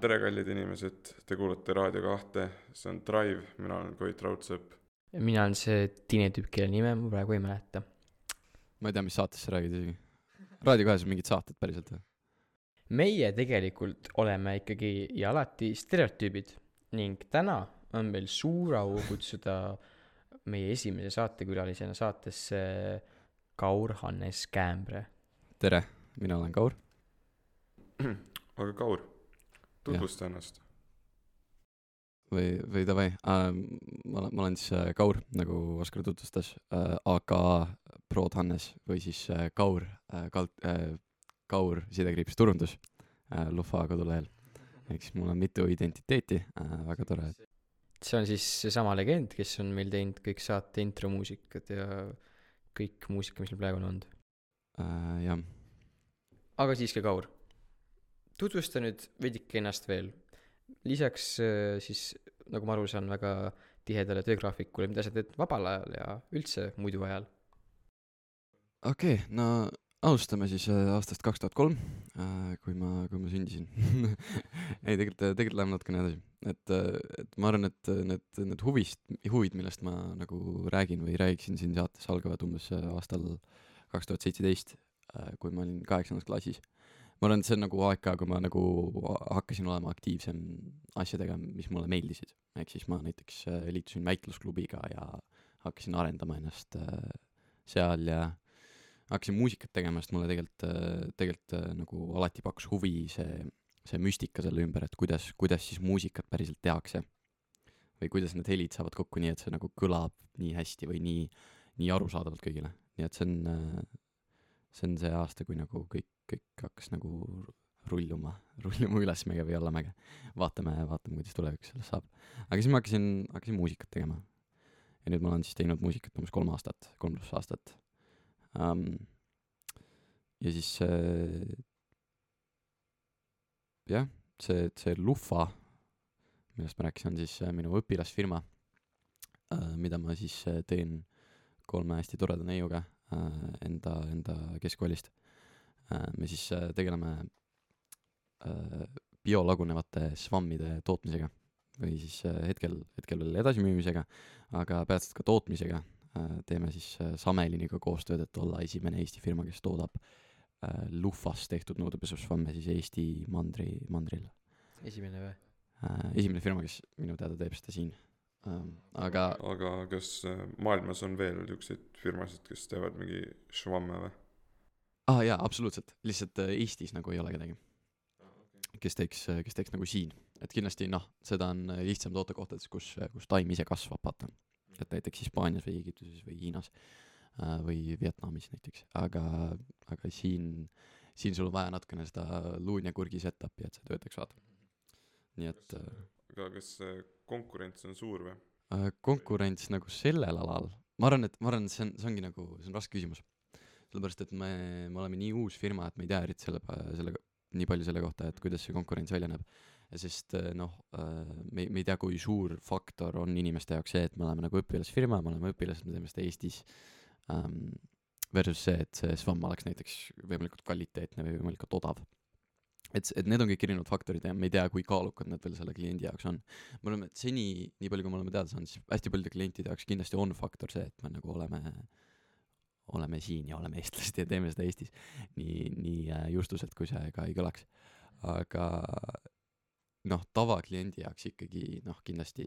tere, kallid inimesed, te kuulate Raadio kahte, see on Drive, mina olen Koit Raudsepp. mina olen see teine tüüp, kelle nime ma praegu ei mäleta. ma ei tea, mis saatest sa räägid isegi. Raadio kahes on mingid saated päriselt või? meie tegelikult oleme ikkagi ja alati stereotüübid ning täna on meil suur au kutsuda meie esimese saatekülalisena saatesse Kaur Hannes Käämbre. tere, mina olen Kaur. aga Kaur, tutvusta ennast. või, või davai äh,, ma olen, ma olen siis äh, Kaur, nagu Oskar tutvustas äh,, aga Prod Hannes või siis äh, Kaur äh,, kald- äh,, Kaur sidekriips turundus Lufa kodulehel. ehk siis mul on mitu identiteeti väga tore, see on siis seesama legend, kes on meil teinud kõik saate intromuusikad ja kõik muusika, mis meil praegu on olnud. äh, jah. aga siiski, Kaur, tutvusta nüüd veidike ennast veel. lisaks siis, nagu ma aru saan, väga tihedale töögraafikule, mida sa teed vabal ajal ja üldse muidu ajal? Okei okay,, no alustame siis äh, aastast kaks tuhat kolm, kui ma, kui ma sündisin ei, tegelikult, tegelikult läheme natukene edasi, et, et ma arvan, et need, need huvist, huvid, millest ma nagu räägin või räägiksin siin saates, algavad umbes aastal kaks tuhat seitseteist, kui ma olin kaheksandas klassis. ma arvan, et see on nagu aeg ka, kui ma nagu hakkasin olema aktiivsem asjadega, mis mulle meeldisid. ehk siis ma näiteks äh, liitusin väitlusklubiga ja hakkasin arendama ennast äh, seal ja hakkasin muusikat tegema, sest mulle tegelikult, tegelikult nagu alati pakkus huvi see, see müstika selle ümber, et kuidas, kuidas siis muusikat päriselt tehakse. või kuidas need helid saavad kokku nii, et see nagu kõlab nii hästi või nii, nii arusaadavalt kõigile. nii et see on, see on see aasta, kui nagu kõik, kõik hakkas nagu rulluma, rulluma ülesmäge või allamäge. vaatame, vaatame, kuidas tulevikus sellest saab. aga siis ma hakkasin, hakkasin muusikat tegema. ja nüüd ma olen siis teinud muusikat umbes kolm aastat, kolm pluss aastat um,. ja siis äh, jah, see, see Lufa, millest ma rääkisin, on siis äh, minu õpilasfirma äh,, mida ma siis äh, teen kolme hästi toreda neiuga äh, enda, enda keskkoolist äh,. me siis äh, tegeleme biolagunevate švammide tootmisega või siis hetkel, hetkel veel edasimüümisega, aga peatselt ka tootmisega teeme siis äh, Sameliniga koostööd, et olla esimene Eesti firma, kes toodab äh, Lufast tehtud nõudepesušvamme siis Eesti mandri, mandril. esimene või? esimene firma, kes minu teada teeb seda siin ähm,, aga aga kas maailmas on veel niisuguseid firmasid, kes teevad mingi švamme või? aa ah, jaa, absoluutselt, lihtsalt Eestis nagu ei ole kedagi kes teeks, kes teeks nagu siin, et kindlasti noh, seda on lihtsam toota kohtades, kus, kus taim ise kasvab, vaata et näiteks Hispaanias või Egiptuses või Hiinas äh, või Vietnamis näiteks, aga, aga siin, siin sul on vaja natukene seda luun ja kurgi setup'i, et see töötaks, vaata. nii et äh, aga kas konkurents on suur või? Äh, konkurents nagu sellel alal, ma arvan, et, ma arvan, et see on, see ongi nagu, see on raske küsimus. sellepärast, et me, me oleme nii uus firma, et me ei tea eriti selle, selle, nii palju selle kohta, et kuidas see konkurents välja näeb sest eh, noh, eh, me, me ei tea, kui suur faktor on inimeste jaoks see, et me oleme nagu õpilasfirma, me oleme õpilased, me teeme seda Eestis um,, versus see, et see SVAM oleks näiteks võimalikult kvaliteetne või võimalikult odav. et, et need on kõik erinevad faktorid ja me ei tea, kui kaalukad need veel selle kliendi jaoks on. me oleme seni, nii palju kui me oleme teada saanud, siis hästi paljude klientide jaoks kindlasti on faktor see, et me nagu oleme oleme siin ja oleme eestlased ja teeme seda Eestis. nii, nii äh, justuselt, kui see ka ei kõlaks. aga noh, tavakliendi jaoks ikkagi noh, kindlasti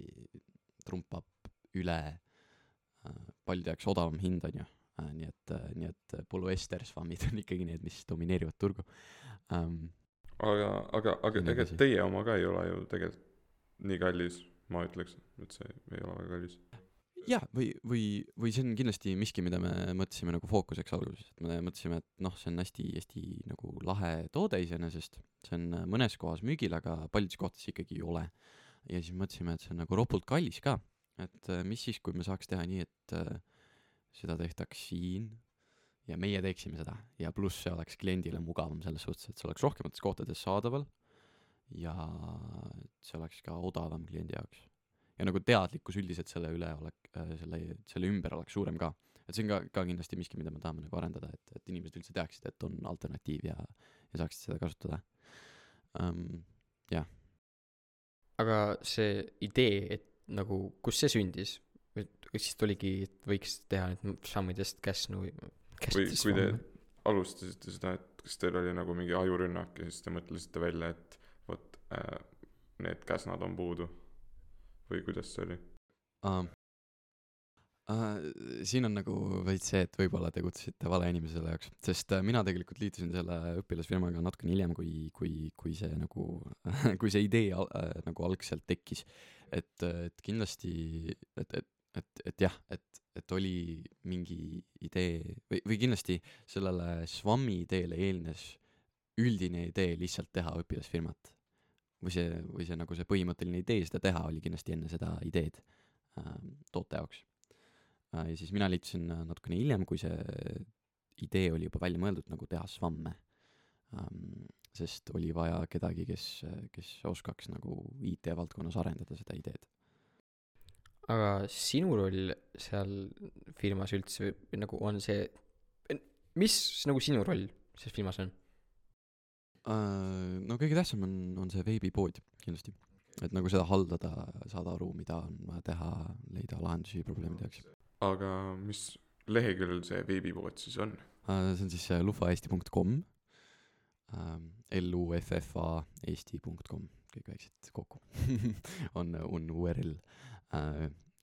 trumpab üle äh, paljude jaoks odavam hind, on ju äh,. nii et äh,, nii et polüester svammid on ikkagi need, mis domineerivad turgu ähm,. aga, aga, aga tegelikult teie oma ka ei ole ju tegelikult nii kallis, ma ütleks, et see ei ole väga kallis jah, või, või, või see on kindlasti miski, mida me mõtlesime nagu fookuseks alguses, et me mõtlesime, et noh, see on hästi-hästi nagu lahe toode iseenesest, see on mõnes kohas müügil, aga paljudes kohtades ikkagi ei ole. ja siis mõtlesime, et see on nagu ropult kallis ka, et äh, mis siis, kui me saaks teha nii, et äh, seda tehtaks siin ja meie teeksime seda ja pluss see oleks kliendile mugavam selles suhtes, et see oleks rohkemates kohtades saadaval ja see oleks ka odavam kliendi jaoks. Ja nagu teadlikkus üldiselt selle üle olek- äh,, selle, selle ümber oleks suurem ka. et see on ka, ka kindlasti miski, mida me tahame nagu arendada, et, et inimesed üldse teaksid, et on alternatiiv ja, ja saaksid seda kasutada um,. jah, aga see idee, et nagu, kus see sündis? et kas siis tuligi, et võiks teha nüüd šammidest Käsnu või või Käsnist kui te alustasite seda, et kas teil oli nagu mingi ajurünnak ja siis te mõtlesite välja, et vot äh, need käsnad on puudu või kuidas see oli? uh,. Uh, siin on nagu veits see, et võib-olla tegutsesite vale inimese selle jaoks, sest uh, mina tegelikult liitusin selle õpilasfirmaga natukene hiljem, kui, kui, kui see nagu, kui see idee al, uh, nagu algselt tekkis. et, et kindlasti, et, et, et, et jah, et, et oli mingi idee või, või kindlasti sellele SWAM-i ideele eelnes üldine idee lihtsalt teha õpilasfirmat. Või see, või see nagu see põhimõtteline idee seda teha oli kindlasti enne seda ideed äh, toote jaoks äh,. ja siis mina liitusin äh, natukene hiljem, kui see idee oli juba välja mõeldud nagu teha SWAM-e ähm,. sest oli vaja kedagi, kes, kes oskaks nagu IT-valdkonnas arendada seda ideed. aga sinu roll seal firmas üldse nagu on see, mis nagu sinu roll selles firmas on? Äh, no kõige tähtsam on, on see veebipood kindlasti, et nagu seda haldada, saada aru, mida on vaja teha, leida lahendusi probleemide jaoks. aga mis leheküljel see veebipood siis on? Uh, see on siis uh, lufaeesti.com L-U-F-F-A eesti.com, kõik väiksed kokku on, on URL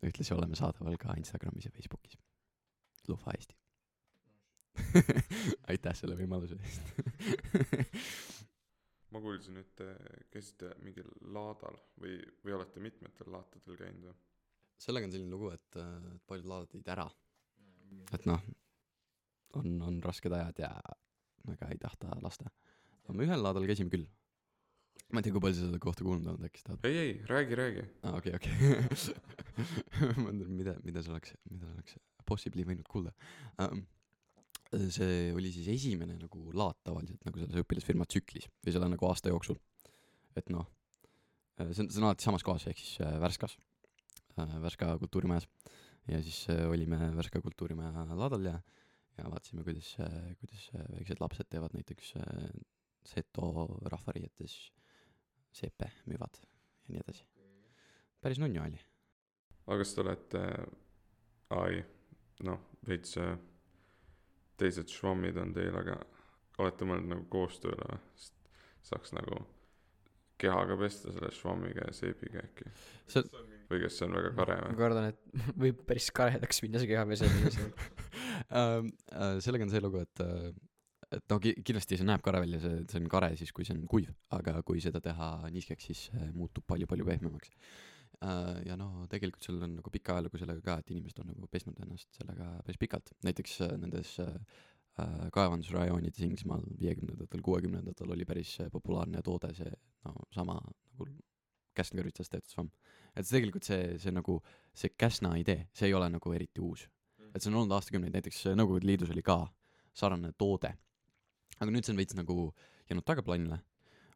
ühtlasi oleme saadaval ka Instagramis ja Facebookis. Lufa Eesti. aitäh selle võimaluse eest ma kuulsin, et te käisite mingil laadal või, või olete mitmetel laatadel käinud või? sellega on selline lugu, et et paljud laadad jäid ära. et noh, on, on rasked ajad ja väga ei tahta lasta. aga me ühel laadal käisime küll. ma ei tea, kui palju sa seda kohta kuulnud oled, äkki sa tahad? ei, ei, räägi, räägi. aa, okei, okei. ma mõtlen, mida, mida sa oleks, mida sa oleks possibly võinud kuulda um,. See oli siis esimene nagu laat tavaliselt nagu selles õpilasfirma tsüklis või selle nagu aasta jooksul. et noh, see on, see on alati samas kohas, ehk siis äh, Värskas, Värska kultuurimajas. ja siis äh, olime Värska kultuurimaja laadal ja, ja vaatasime, kuidas, kuidas äh, väiksed lapsed teevad näiteks äh, seto rahvariietes seepe müüvad ja nii edasi. päris nunnu oli. aga kas te olete, ai, noh, veits äh, teised švammid on teil, aga olete mõelnud nagu koostööle või? sest saaks nagu kehaga pesta selle švammiga ja seebiga äkki. see, või kas see on väga kare ma või? kardan, et võib päris karedaks minna see kehapesemine seal. ähm, äh, sellega on see lugu, et äh, et no ki- kindlasti see näeb kare välja, see, see on kare siis, kui see on kuiv, aga kui seda teha niiskeks, siis see muutub palju-palju pehmemaks äh,. Ja no tegelikult seal on nagu pikka ajalugu sellega ka, et inimesed on nagu pesnud ennast sellega päris pikalt, näiteks äh, nendes äh, äh, kaevandusrajoonides Inglismaal viiekümnendatel, kuuekümnendatel oli päris äh, populaarne toode see no sama nagu käsnkõrvitsast tehtud svamm. et see tegelikult see, see nagu see Käsna idee, see ei ole nagu eriti uus. et see on olnud aastakümneid, näiteks äh, Nõukogude Liidus oli ka sarnane toode. aga nüüd see on veits nagu jäänud tagaplaanile,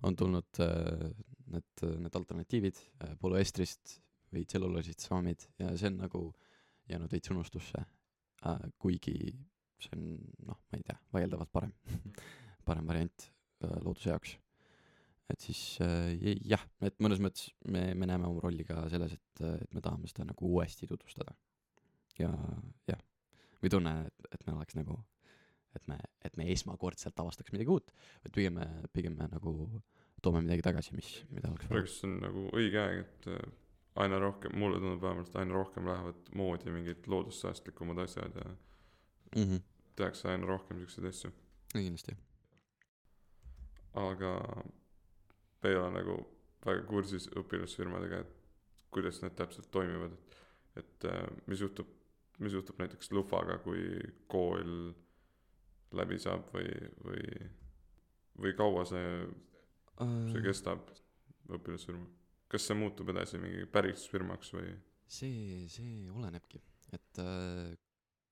on tulnud äh, need, need alternatiivid äh, polüestrist või tselluloosist saamid ja see on nagu jäänud veits unustusse äh,, kuigi see on noh, ma ei tea, vaieldavalt parem, parem variant äh, looduse jaoks. et siis äh, jah, et mõnes mõttes me, me näeme oma rolli ka selles, et, et me tahame seda nagu uuesti tutvustada. ja jah, või tunne, et, et me oleks nagu, et me, et me esmakordselt avastaks midagi uut, vaid pigem pigem me nagu toome midagi tagasi, mis, mida oleks praegu see on nagu õige aeg, et äh, aina rohkem, mulle tundub vähemalt, aina rohkem lähevad moodi mingid loodussäästlikumad asjad ja mm. -hmm. tehakse aina rohkem siukseid asju. kindlasti. aga me ei ole nagu väga kursis õpilasfirmadega, et kuidas need täpselt toimivad, et, et äh, mis juhtub, mis juhtub näiteks Lufaga, kui kool läbi saab või, või, või kaua see, see Äh, kestab, õpilasfirma? kas see muutub edasi mingi päris firmaks või? see, see olenebki, et äh,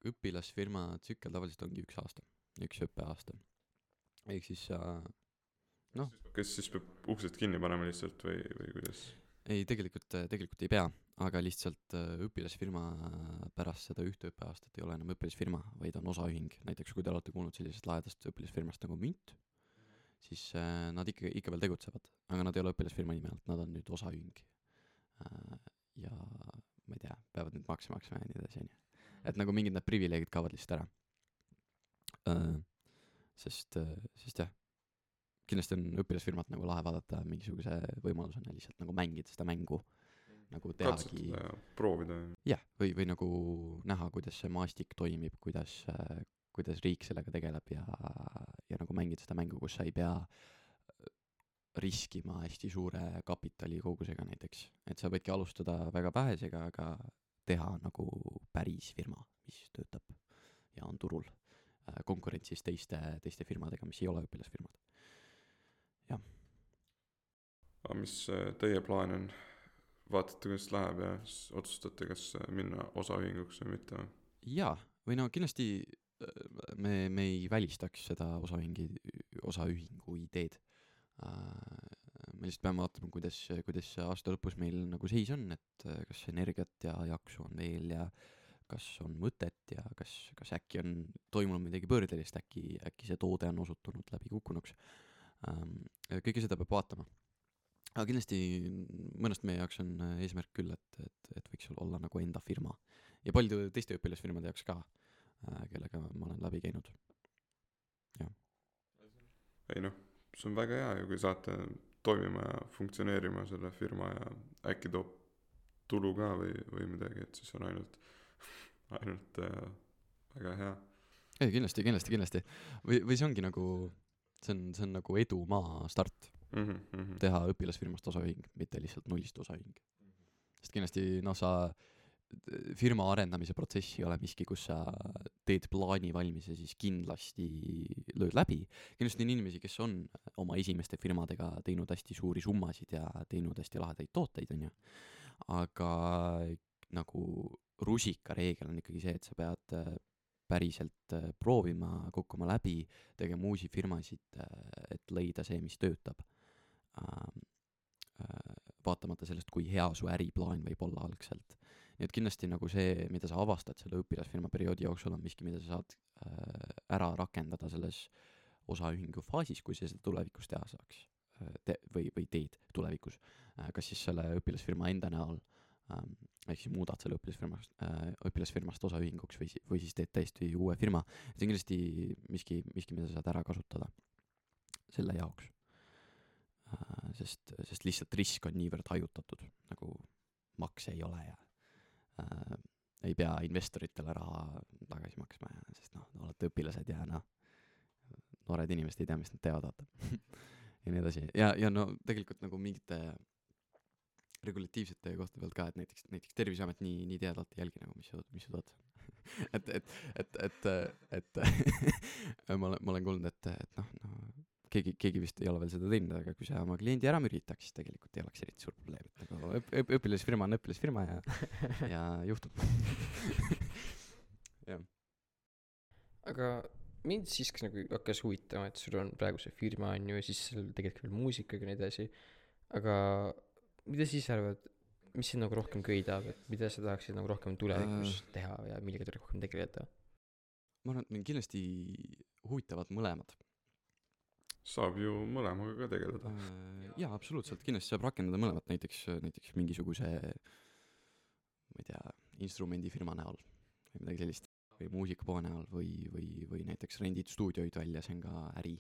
õpilasfirma tsükkel tavaliselt ongi üks aasta, üks õppeaasta. ehk siis sa Noh. kes siis peab uksed kinni panema lihtsalt või, või kuidas? ei, tegelikult, tegelikult ei pea, aga lihtsalt äh, õpilasfirma pärast seda ühte õppeaastat ei ole enam õpilasfirma, vaid on osaühing. näiteks kui te olete kuulnud sellisest lahedast õpilasfirmast nagu Münt, siis äh, nad ikka, ikka veel tegutsevad, aga nad ei ole õpilasfirma nime alt, nad on nüüd osaühing äh,. ja ma ei tea, peavad nüüd makse maksma ja nii edasi, onju. et nagu mingid need privileegid kaovad lihtsalt ära äh,. sest, sest jah, kindlasti on õpilasfirmat nagu lahe vaadata mingisuguse võimalusena lihtsalt nagu mängida seda mängu nagu tehagi proovida. jah, või, või nagu näha, kuidas see maastik toimib, kuidas, kuidas riik sellega tegeleb ja, ja nagu mängida seda mängu, kus sa ei pea riskima hästi suure kapitalikogusega näiteks. et sa võidki alustada väga vähesega, aga teha nagu päris firma, mis töötab ja on turul äh, konkurentsis teiste, teiste firmadega, mis ei ole õpilasfirmad. aga mis äh, teie plaan on? vaatate, kuidas läheb ja siis otsustate, kas äh, minna osaühinguks või mitte? jaa, või no kindlasti äh, me, me ei välistaks seda osaühingi, osaühingu ideed. me lihtsalt peame vaatama, kuidas, kuidas aasta lõpus meil nagu seis on, et äh, kas energiat ja jaksu on veel ja kas on mõtet ja kas, kas äkki on toimunud midagi pöördelist, äkki, äkki see toode on osutunud läbikukkunuks. kõike seda peab vaatama. aga kindlasti mõnest meie jaoks on äh, eesmärk küll, et, et, et võiks olla nagu enda firma ja paljude teiste õpilasfirmade jaoks ka, kellega ma olen läbi käinud. ei noh, see on väga hea ju, kui saate toimima ja funktsioneerima selle firma ja äkki toob tulu ka või, või midagi, et siis on ainult, ainult äh, väga hea. ei kindlasti, kindlasti, kindlasti. või, või see ongi nagu, see on, see on nagu edumaa start, Mm -hmm, mm -hmm. teha õpilasfirmast osaühing, mitte lihtsalt nullist osaühing. sest kindlasti noh, sa firma arendamise protsess ei ole miski, kus sa teed plaani valmis ja siis kindlasti lööd läbi. kindlasti on inimesi, kes on oma esimeste firmadega teinud hästi suuri summasid ja teinud hästi lahedaid tooteid, onju. aga nagu rusikareegel on ikkagi see, et sa pead äh, päriselt äh, proovima, kukkuma läbi, tegema uusi firmasid, et leida see, mis töötab. vaatamata sellest, kui hea su äriplaan võib olla algselt. Nii et kindlasti nagu see, mida sa avastad selle õpilasfirma perioodi jooksul, on miski, mida sa saad äh, ära rakendada selles osaühingu faasis, kui sa seda tulevikus teha saaks. Te-, või, või teed tulevikus. kas siis selle õpilasfirma enda näol ähm, ehk siis muudad selle õpilasfirmast äh,, õpilasfirmast osaühinguks või või siis teed täiesti uue firma. see on kindlasti miski, miski, mida sa saad ära kasutada selle jaoks äh,. sest, sest lihtsalt risk on niivõrd hajutatud, nagu makse ei ole ja äh, ei pea investoritele raha tagasi maksma ja, sest noh, olete õpilased ja noh, noored inimesed ei tea, mis nad teevad, vaata. ja nii edasi ja, ja no tegelikult nagu mingite regulatiivsete kohtade pealt ka, et näiteks, näiteks Terviseamet nii, nii teadvalt ei jälgi nagu, mis su, mis su tood on. et, et, et, et, et ma olen, ma olen kuulnud, et, et noh, no keegi, keegi vist ei ole veel seda teinud, aga kui sa oma kliendi ära müritaks, siis tegelikult ei oleks eriti suur probleem, et nagu õp-, õp-, õpilasfirma on õpilasfirma ja, ja juhtub. jah, aga mind siiski nagu hakkas huvitama, et sul on praegu see firma on ju ja siis seal tegelikult veel muusikaga ja nii edasi. aga mida sa ise arvad, mis sind nagu rohkem köidab, et mida sa tahaksid nagu rohkem tulevikus Äh. teha ja millega rohkem tegeleda? ma arvan, et mind kindlasti huvitavad mõlemad. Saab ju mõlemaga ka tegeleda. jaa, absoluutselt, kindlasti saab rakendada mõlemat, näiteks, näiteks mingisuguse ma ei tea, instrumendifirma näol või midagi sellist või muusikapoe näol või, või, või näiteks rendid stuudioid välja, see on ka äri.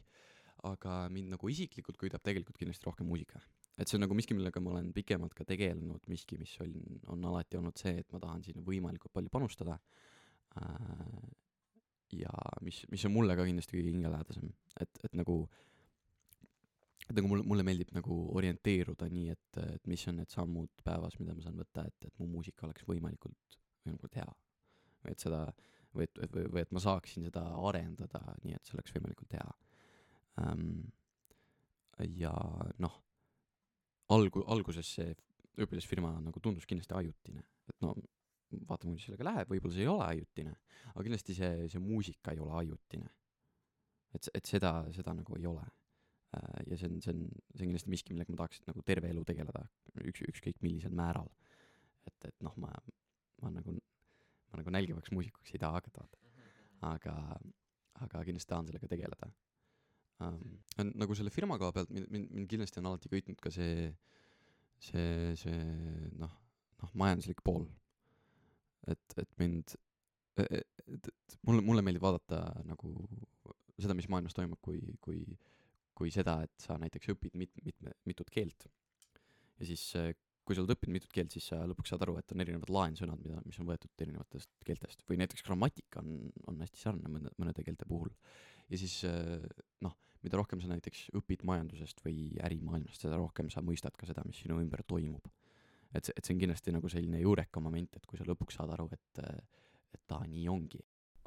aga mind nagu isiklikult köidab tegelikult kindlasti rohkem muusika. et see on nagu miski, millega ma olen pikemalt ka tegelenud, miski, mis on, on alati olnud see, et ma tahan sinna võimalikult palju panustada. ja mis, mis on mulle ka kindlasti kõige hingelähedasem, et, et nagu et nagu mulle, mulle meeldib nagu orienteeruda nii, et, et mis on need sammud päevas, mida ma saan võtta, et, et mu muusika oleks võimalikult, võimalikult hea. et seda, või et, või, või et ma saaksin seda arendada nii, et see oleks võimalikult hea ähm,. ja noh, algu-, alguses see õpilasfirma nagu tundus kindlasti ajutine, et no vaatame, kuidas sellega läheb, võib-olla see ei ole ajutine, aga kindlasti see, see muusika ei ole ajutine. et, et seda, seda nagu ei ole. Ja see on, see on, see on kindlasti miski, millega ma tahaks nagu terve elu tegeleda, üks, ükskõik millisel määral. et, et noh, ma, ma nagu, ma nagu nälgivaks muusikuks ei taha hakata, aga, aga kindlasti tahan sellega tegeleda um,. nagu selle firma koha pealt mind, mind, mind kindlasti on alati köitnud ka see, see, see noh, noh, majanduslik pool. et, et mind, et, et mulle, mulle meeldib vaadata nagu seda, mis maailmas toimub, kui, kui, kui seda, et sa näiteks õpid mit-, mitme, mitut keelt. ja siis, kui sa oled õppinud mitut keelt, siis sa lõpuks saad aru, et on erinevad laensõnad, mida, mis on võetud erinevatest keeltest või näiteks grammatika on, on hästi sarnane mõne, mõnede keelte puhul. ja siis noh, mida rohkem sa näiteks õpid majandusest või ärimaailmast, seda rohkem sa mõistad ka seda, mis sinu ümber toimub. et see, et see on kindlasti nagu selline juureka moment, et kui sa lõpuks saad aru, et, et aa, nii ongi.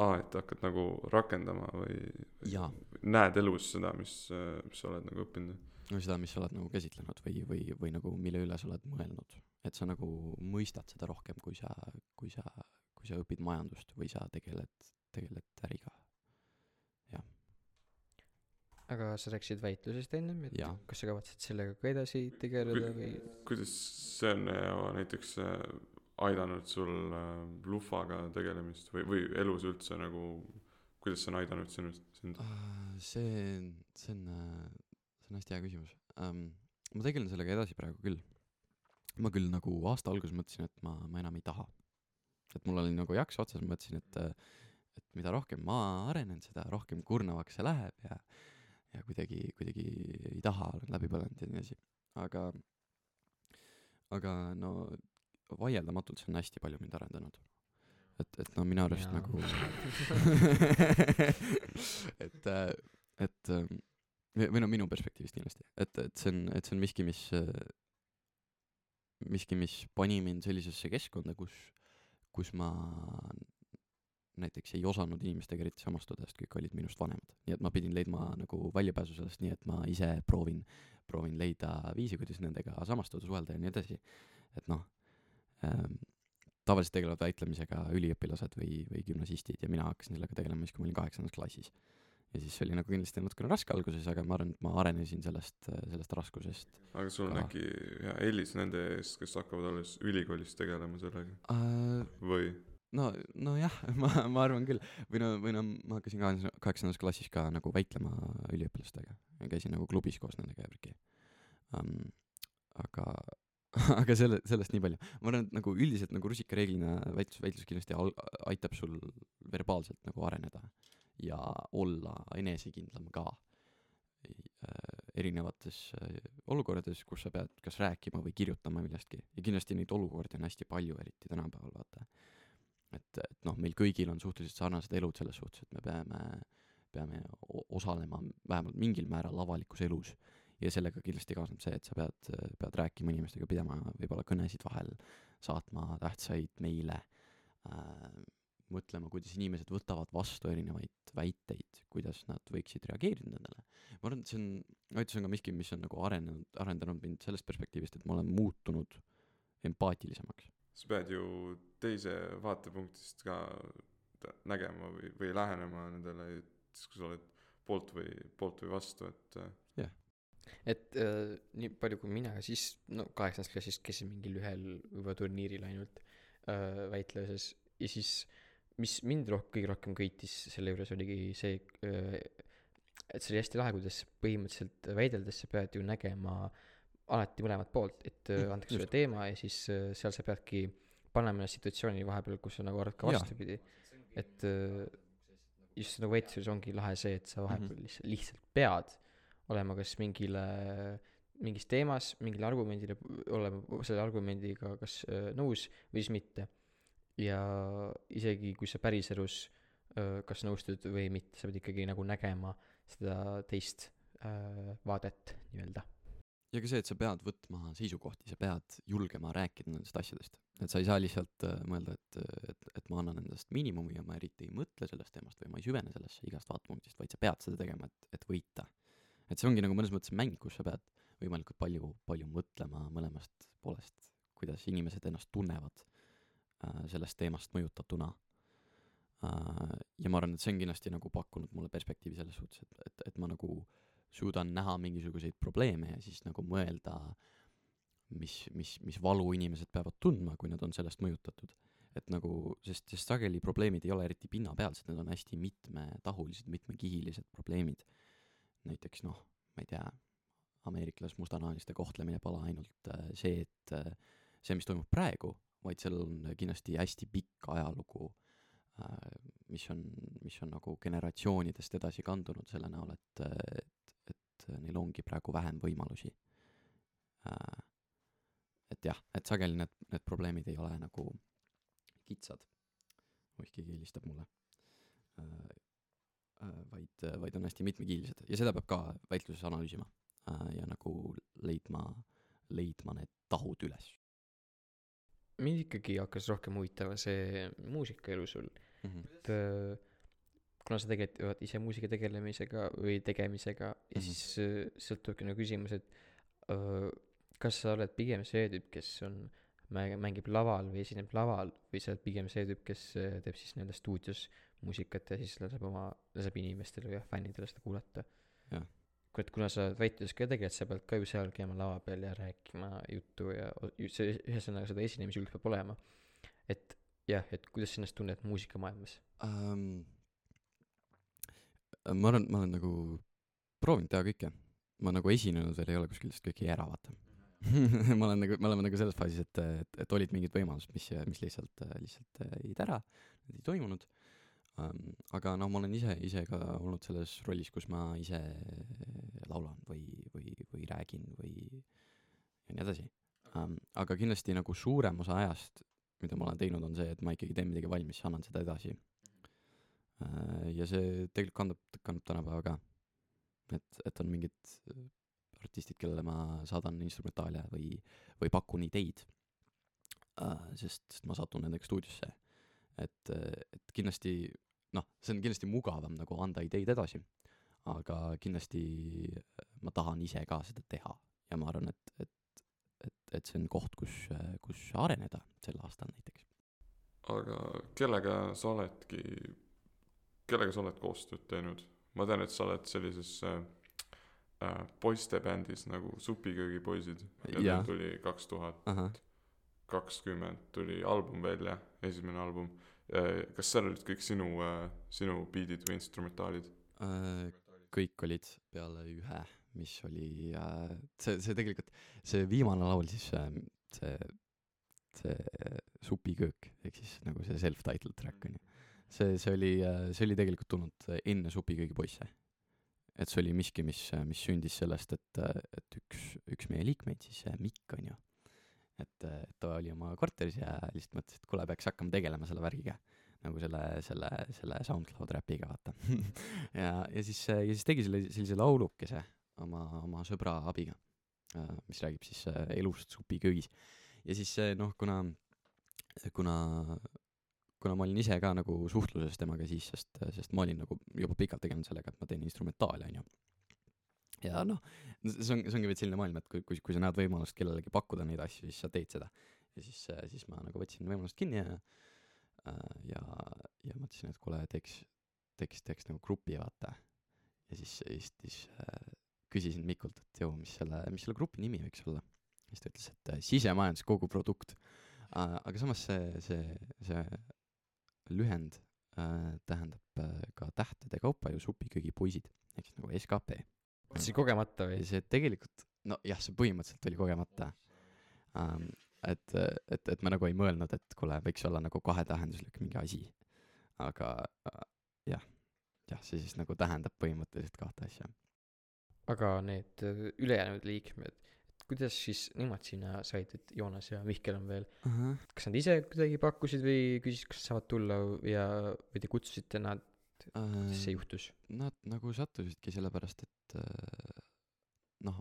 aa, et hakkad nagu rakendama või, Jaa. näed elus seda, mis, mis sa oled nagu õppinud. no seda, mis sa oled nagu käsitlenud või, või, või nagu mille üle sa oled mõelnud. et sa nagu mõistad seda rohkem, kui sa, kui sa, kui sa õpid majandust või sa tegeled, tegeled äriga. aga sa rääkisid väitlusest ennem, et Jaa. kas sa kavatsed sellega ka edasi tegeleda või kuidas see on näiteks äh, aidanud sul äh, lufaga tegelemist või, või elus üldse nagu, kuidas see on aidanud sinust, sind? see, see on, see on hästi hea küsimus um,. ma tegelen sellega edasi praegu küll. ma küll nagu aasta alguses mõtlesin, et ma, ma enam ei taha. et mul oli nagu jaks otsas, ma mõtlesin, et, et mida rohkem ma arenen, seda rohkem kurnavaks see läheb ja, ja kuidagi, kuidagi ei taha, olen läbi põlenud ja nii edasi. aga, aga no vaieldamatult see on hästi palju mind arendanud. et, et no minu arust Jaa. nagu et, et ähm, või no minu perspektiivist kindlasti, et, et see on, et see on miski, mis, miski, mis pani mind sellisesse keskkonda, kus, kus ma näiteks ei osanud inimestega eriti samastuda, sest kõik olid minust vanemad. nii et ma pidin leidma nagu väljapääsu sellest nii, et ma ise proovin, proovin leida viisi, kuidas nendega samastuda, suhelda ja nii edasi. et noh tavaliselt tegelevad väitlemisega üliõpilased või, või gümnasistid ja mina hakkasin sellega tegelema siis, kui ma olin kaheksandas klassis. ja siis oli nagu kindlasti natukene raske alguses, aga ma arvan, et ma arenesin sellest, sellest raskusest aga sul on Ka. äkki hea eelis nende ees, kes hakkavad alles ülikoolis tegelema sellega uh,. või? no, nojah, ma, ma arvan küll. või no, või no ma hakkasin kaheksandas, kaheksandas klassis ka nagu väitlema üliõpilastega. käisin nagu klubis koos nendega ja värki um,. aga, aga selle, sellest nii palju. ma arvan, et nagu üldiselt nagu rusikareeglina väitlus, väitlus kindlasti aitab sul verbaalselt nagu areneda ja olla enesekindlam ka äh, erinevates äh, olukordades, kus sa pead kas rääkima või kirjutama millestki ja kindlasti neid olukordi on hästi palju, eriti tänapäeval vaata et, et noh, meil kõigil on suhteliselt sarnased elud selles suhtes, et me peame, peame osalema vähemalt mingil määral avalikus elus. Ja sellega kindlasti kaasneb see, et sa pead, pead rääkima inimestega, pidama võib-olla kõnesid vahel, saatma tähtsaid meile äh,, mõtlema, kuidas inimesed võtavad vastu erinevaid väiteid, kuidas nad võiksid reageerida nendele. ma arvan, et see on, väitlus on ka miski, mis on nagu arenenud, arendanud mind sellest perspektiivist, et ma olen muutunud empaatilisemaks. sa pead ju teise vaatepunktist ka nägema või, või lähenema nendele, siis kui sa oled poolt või, poolt või vastu, et äh, et äh, nii palju kui mina siis no kaheksandast klassist käisin mingil ühel võib-olla turniiril ainult äh, väitluses. Ja siis mis mind roh- kõige rohkem köitis selle juures oligi see äh, et see oli hästi lahe kuidas põhimõtteliselt väideldes sa pead ju nägema alati mõlemat poolt et äh, Mm, antakse sulle teema ja siis äh, seal sa peadki panema ennast situatsiooni vahepeal kus sa nagu arvad ka vastupidi. Et äh, just nagu väitluses ongi lahe see et sa vahepeal Mhm. lihtsalt lihtsalt pead olema kas mingile mingis teemas mingile argumendile olema selle argumendiga kas äh, nõus või siis mitte ja isegi kui sa päriselus äh, kas nõustud või mitte sa pead ikkagi nagu nägema seda teist äh, vaadet nii-öelda ja ka see, et sa pead võtma seisukohti, sa pead julgema rääkida nendest asjadest. et sa ei saa lihtsalt mõelda, et, et, et ma annan endast miinimumi ja ma eriti ei mõtle sellest teemast või ma ei süvene sellesse igast vaatepunktist, vaid sa pead seda tegema, et, et võita. Et see ongi nagu mõnes mõttes mäng, kus sa pead võimalikult palju, palju mõtlema mõlemast poolest, kuidas inimesed ennast tunnevad äh, sellest teemast mõjutatuna äh,. ja ma arvan, et see on kindlasti nagu pakkunud mulle perspektiivi selles suhtes, et, et, et ma nagu suudan näha mingisuguseid probleeme ja siis nagu mõelda, mis, mis, mis valu inimesed peavad tundma, kui nad on sellest mõjutatud. et nagu, sest, sest sageli probleemid ei ole eriti pinnapealsed, need on hästi mitmetahulised, mitmekihilised probleemid. Näiteks noh, ma ei tea, ameeriklas mustanahaliste kohtlemine pole ainult äh, see, et äh, see, mis toimub praegu, vaid sellel on kindlasti hästi pikk ajalugu, äh, mis on, mis on nagu generatsioonidest edasi kandunud selle näol, et, et, et neil ongi praegu vähem võimalusi. et jah, et sageli need, need probleemid ei ole nagu kitsad. oih, keegi helistab mulle. Vaid, vaid on hästi mitmekiilised ja seda peab ka väitluses analüüsima Äh, ja nagu leidma, leidma need tahud üles. mind ikkagi hakkas rohkem huvitama see muusikaelu sul mm, -hmm. et äh, kuna sa tegelikult ise muusika tegelemisega või tegemisega ja mm -hmm. siis äh, sealt tulebki nagu küsimus, et kas sa oled pigem see tüüp, kes on, mängib laval või esineb laval või sa oled pigem see tüüp, kes teeb siis nii-öelda stuudios muusikat ja siis laseb oma, laseb inimestele või fännidele seda kuulata? et kuna sa oled väitluses ka tegelikult, sa pead ka ju seal käima lava peal ja rääkima juttu ja see, ühesõnaga seda esinemisjulg peab olema. et jah, et kuidas sa ennast tunned muusikamaailmas um,? ma arvan, ma olen nagu proovinud teha kõike. ma nagu esinenud veel ei ole kuskil lihtsalt kõiki ära, vaata ma olen nagu, me oleme nagu selles faasis, et, et, et olid mingid võimalused, mis, mis lihtsalt, lihtsalt jäid ära, need ei toimunud um,. Aga noh, ma olen ise, ise ka olnud selles rollis, kus ma ise laulan või, või, või räägin või ja nii edasi um,. aga kindlasti nagu suurem osa ajast, mida ma olen teinud, on see, et ma ikkagi teen midagi valmis, annan seda edasi uh,. ja see tegelikult kandub, kandub tänapäeva ka. et, et on mingid artistid, kellele ma saadan instrumentaale või, või pakun ideid sest ma satun nendega stuudiosse et, et kindlasti noh, see on kindlasti mugavam nagu anda ideid edasi, aga kindlasti ma tahan ise ka seda teha ja ma arvan, et, et, et, et see on koht, kus, kus areneda sel aastal näiteks. aga kellega sa oledki, kellega sa oled koostööd teinud? ma tean, et sa oled sellises äh, äh poistebändis nagu Supiköögipoisid ja neil tuli kaks tuhat kakskümmend tuli album välja, esimene album Äh, kas seal olid kõik sinu, äh, sinu biidid või instrumentaalid? Äh, kõik olid peale ühe, mis oli see, see tegelikult, see viimane laul siis, see, see Supiköök, ehk siis nagu see self-titled track on ju. see, see oli, see oli tegelikult tulnud enne Supiköögi poisse. et see oli miski, mis, mis sündis sellest, et, et üks, üks meie liikmeid siis, Mikk on ju et, et ta oli oma korteris ja lihtsalt mõtles, et kuule, peaks hakkama tegelema selle värgiga. nagu selle, selle, selle SoundCloud räpiga, vaata ja, ja siis, ja siis tegi selle, sellise laulukese oma, oma sõbra abiga, mis räägib siis äh, elust supiköögis. ja siis noh, kuna, kuna kuna ma olin ise ka nagu suhtluses temaga siis, sest, sest ma olin nagu juba pikalt tegelenud sellega, et ma teen instrumentaali, onju ja noh, see on, see ongi veits selline maailm, et kui, kui, kui sa näed võimalust kellelegi pakkuda neid asju, siis sa teed seda. ja siis, siis ma nagu võtsin võimalust kinni ja, äh, ja, ja mõtlesin, et kuule, teeks, teeks, teeks nagu grupi, vaata. ja siis, siis, siis äh, küsisin Mikult, et joo, mis selle, mis selle grupi nimi võiks olla. siis ta ütles, et äh, sisemajandus kogu produkt äh,. aga samas see, see, see lühend äh, tähendab äh, ka tähtede kaupa ju supiköögipoisid, ehk siis nagu skp siis kogemata või? see tegelikult, nojah, see põhimõtteliselt oli kogemata um,. et, et, et ma nagu ei mõelnud, et kuule, võiks olla nagu kahetähenduslik mingi asi. aga uh, jah, jah, see siis nagu tähendab põhimõtteliselt kahte asja. aga need äh, ülejäänud liikmed, kuidas siis nemad sinna said, et Joonas ja Mihkel on veel uh, -huh. kas nad ise kuidagi pakkusid või küsisid, kas saavad tulla ja, või te kutsusite nad kuidas see juhtus? Nad nagu sattusidki sellepärast, et äh, noh,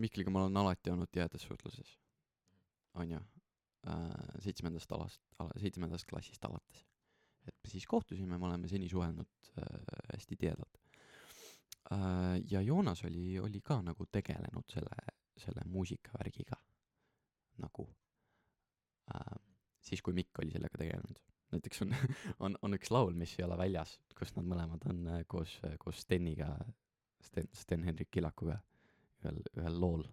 Mihkliga ma olen alati olnud tihedas suhtluses, on ju, äh, seitsmendast alast, seitsmendast klassist alates. et siis kohtusime, me oleme seni suhelnud äh, hästi tihedalt. ja Joonas oli, oli ka nagu tegelenud selle, selle muusikavärgiga nagu siis kui Mikk oli sellega tegelenud. Näiteks on, on, on üks laul, mis ei ole väljas, kus nad mõlemad on äh, koos, koos Steniga, Sten, Sten-Henrik Killakuga ühel, ühel lool.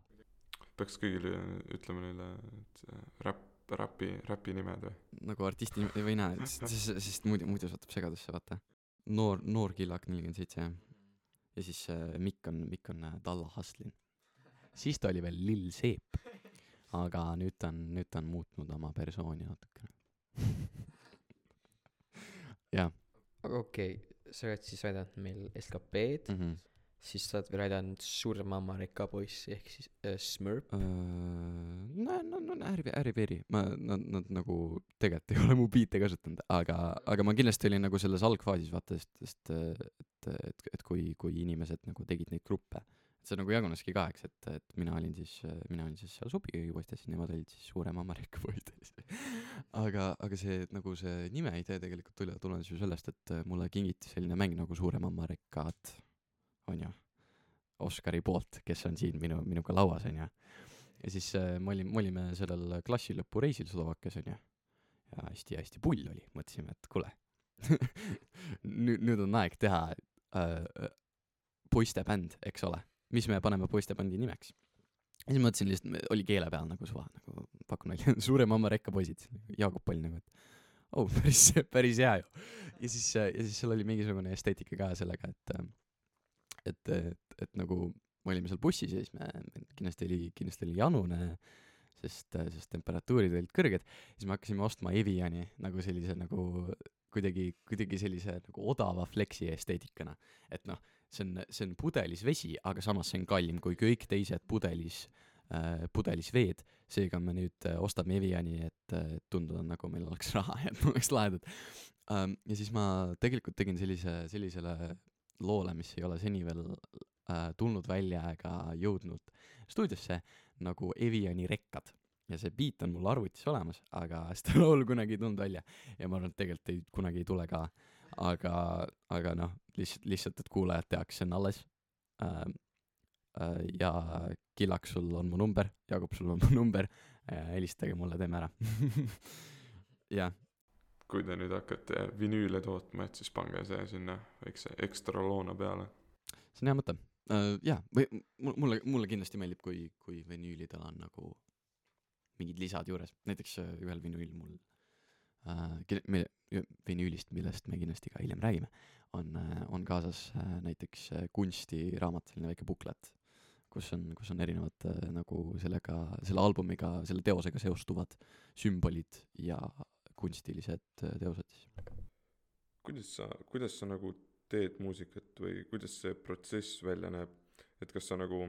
peaks kõigile ütlema neile, et äh, räpp, räpi, räpi nimed või? nagu artisti nime- või näe, sest, sest muidu, muidu satub segadusse, vaata. noor, noor Killak nelikümmend seitse jah. ja siis äh, Mikk on, Mikk on äh, Dalla Haslin. siis ta oli veel Lill Seep. aga nüüd ta on, nüüd ta on muutnud oma persooni natukene. Jah aga okei okay,, sa oled siis aidanud meil SKP-d mm. mm., -hmm. siis sa oled veel aidanud Surmama Reka poissi ehk siis äh, Smurf. no, no, no äri, äri-veri, ma, nad, nad nagu tegelikult ei ole mu biite kasutanud, aga, aga ma kindlasti olin nagu selles algfaasis vaata, sest, sest et, et, et kui, kui inimesed nagu tegid neid gruppe, see nagu jaguneski kaheks, et, et mina olin siis, mina olin siis seal supiköögi poistes, nemad olid siis suurema Ameerika poistes. aga, aga see nagu see nime idee tegelikult tuli, tulenes ju sellest, et mulle kingiti selline mäng nagu Suurem Ameerikat, on ju, Oskari poolt, kes on siin minu, minuga lauas, on ju. Ja siis äh, me olime, me olime sellel klassilõpureisil Slovakkias onju ja hästi-hästi pull oli, mõtlesime, et kuule nüüd, nüüd on aeg teha äh, poistebänd, eks ole, mis me paneme poistebändi nimeks. ja siis mõtlesin lihtsalt, oli keele peal nagu suva, nagu pakun välja, suurem mamma rekka poisid, Jaagup oli nagu, et oh, päris, päris hea ju. ja siis, ja siis seal oli mingisugune esteetika ka sellega, et, et, et, et nagu me olime seal bussis ja siis me, kindlasti oli, kindlasti oli janune, sest, sest temperatuurid olid kõrged, siis me hakkasime ostma Eviani nagu sellise nagu kuidagi, kuidagi sellise nagu odava fleksi esteetikana. et noh, see on, see on pudelis vesi, aga samas see on kallim kui kõik teised pudelis äh,, pudelis veed, seega me nüüd äh, ostame Eviani, et äh, tunduda nagu meil oleks raha ja et me oleks lahedad ähm,. ja siis ma tegelikult tegin sellise, sellisele loole, mis ei ole seni veel äh, tulnud välja ega jõudnud stuudiosse nagu Eviani rekkad ja see beat on mul arvutis olemas, aga seda laulu kunagi ei tulnud välja ja ma arvan, et tegelikult ei, kunagi ei tule ka. aga, aga noh, lihtsalt, lihtsalt, et kuulajad teaks, see on alles ähm,. Äh, ja Killak, sul on mu number, Jaagup, sul on mu number äh,, helistage mulle, teeme ära. jah, kui te nüüd hakkate vinüüle tootma, et siis pange see sinna väikse ekstra loona peale. see on hea mõte uh,. jaa, või mul- mulle, mulle kindlasti meeldib, kui, kui vinüülidel on nagu mingid lisad juures, näiteks uh, ühel vinüülil mul uh,, me, vinüülist, millest me kindlasti ka hiljem räägime, on uh,, on kaasas uh, näiteks kunstiraamat, selline väike buklet, kus on, kus on erinevad nagu sellega, selle albumiga, selle teosega seostuvad sümbolid ja kunstilised teosed siis. kuidas sa, kuidas sa nagu teed muusikat või kuidas see protsess välja näeb, et kas sa nagu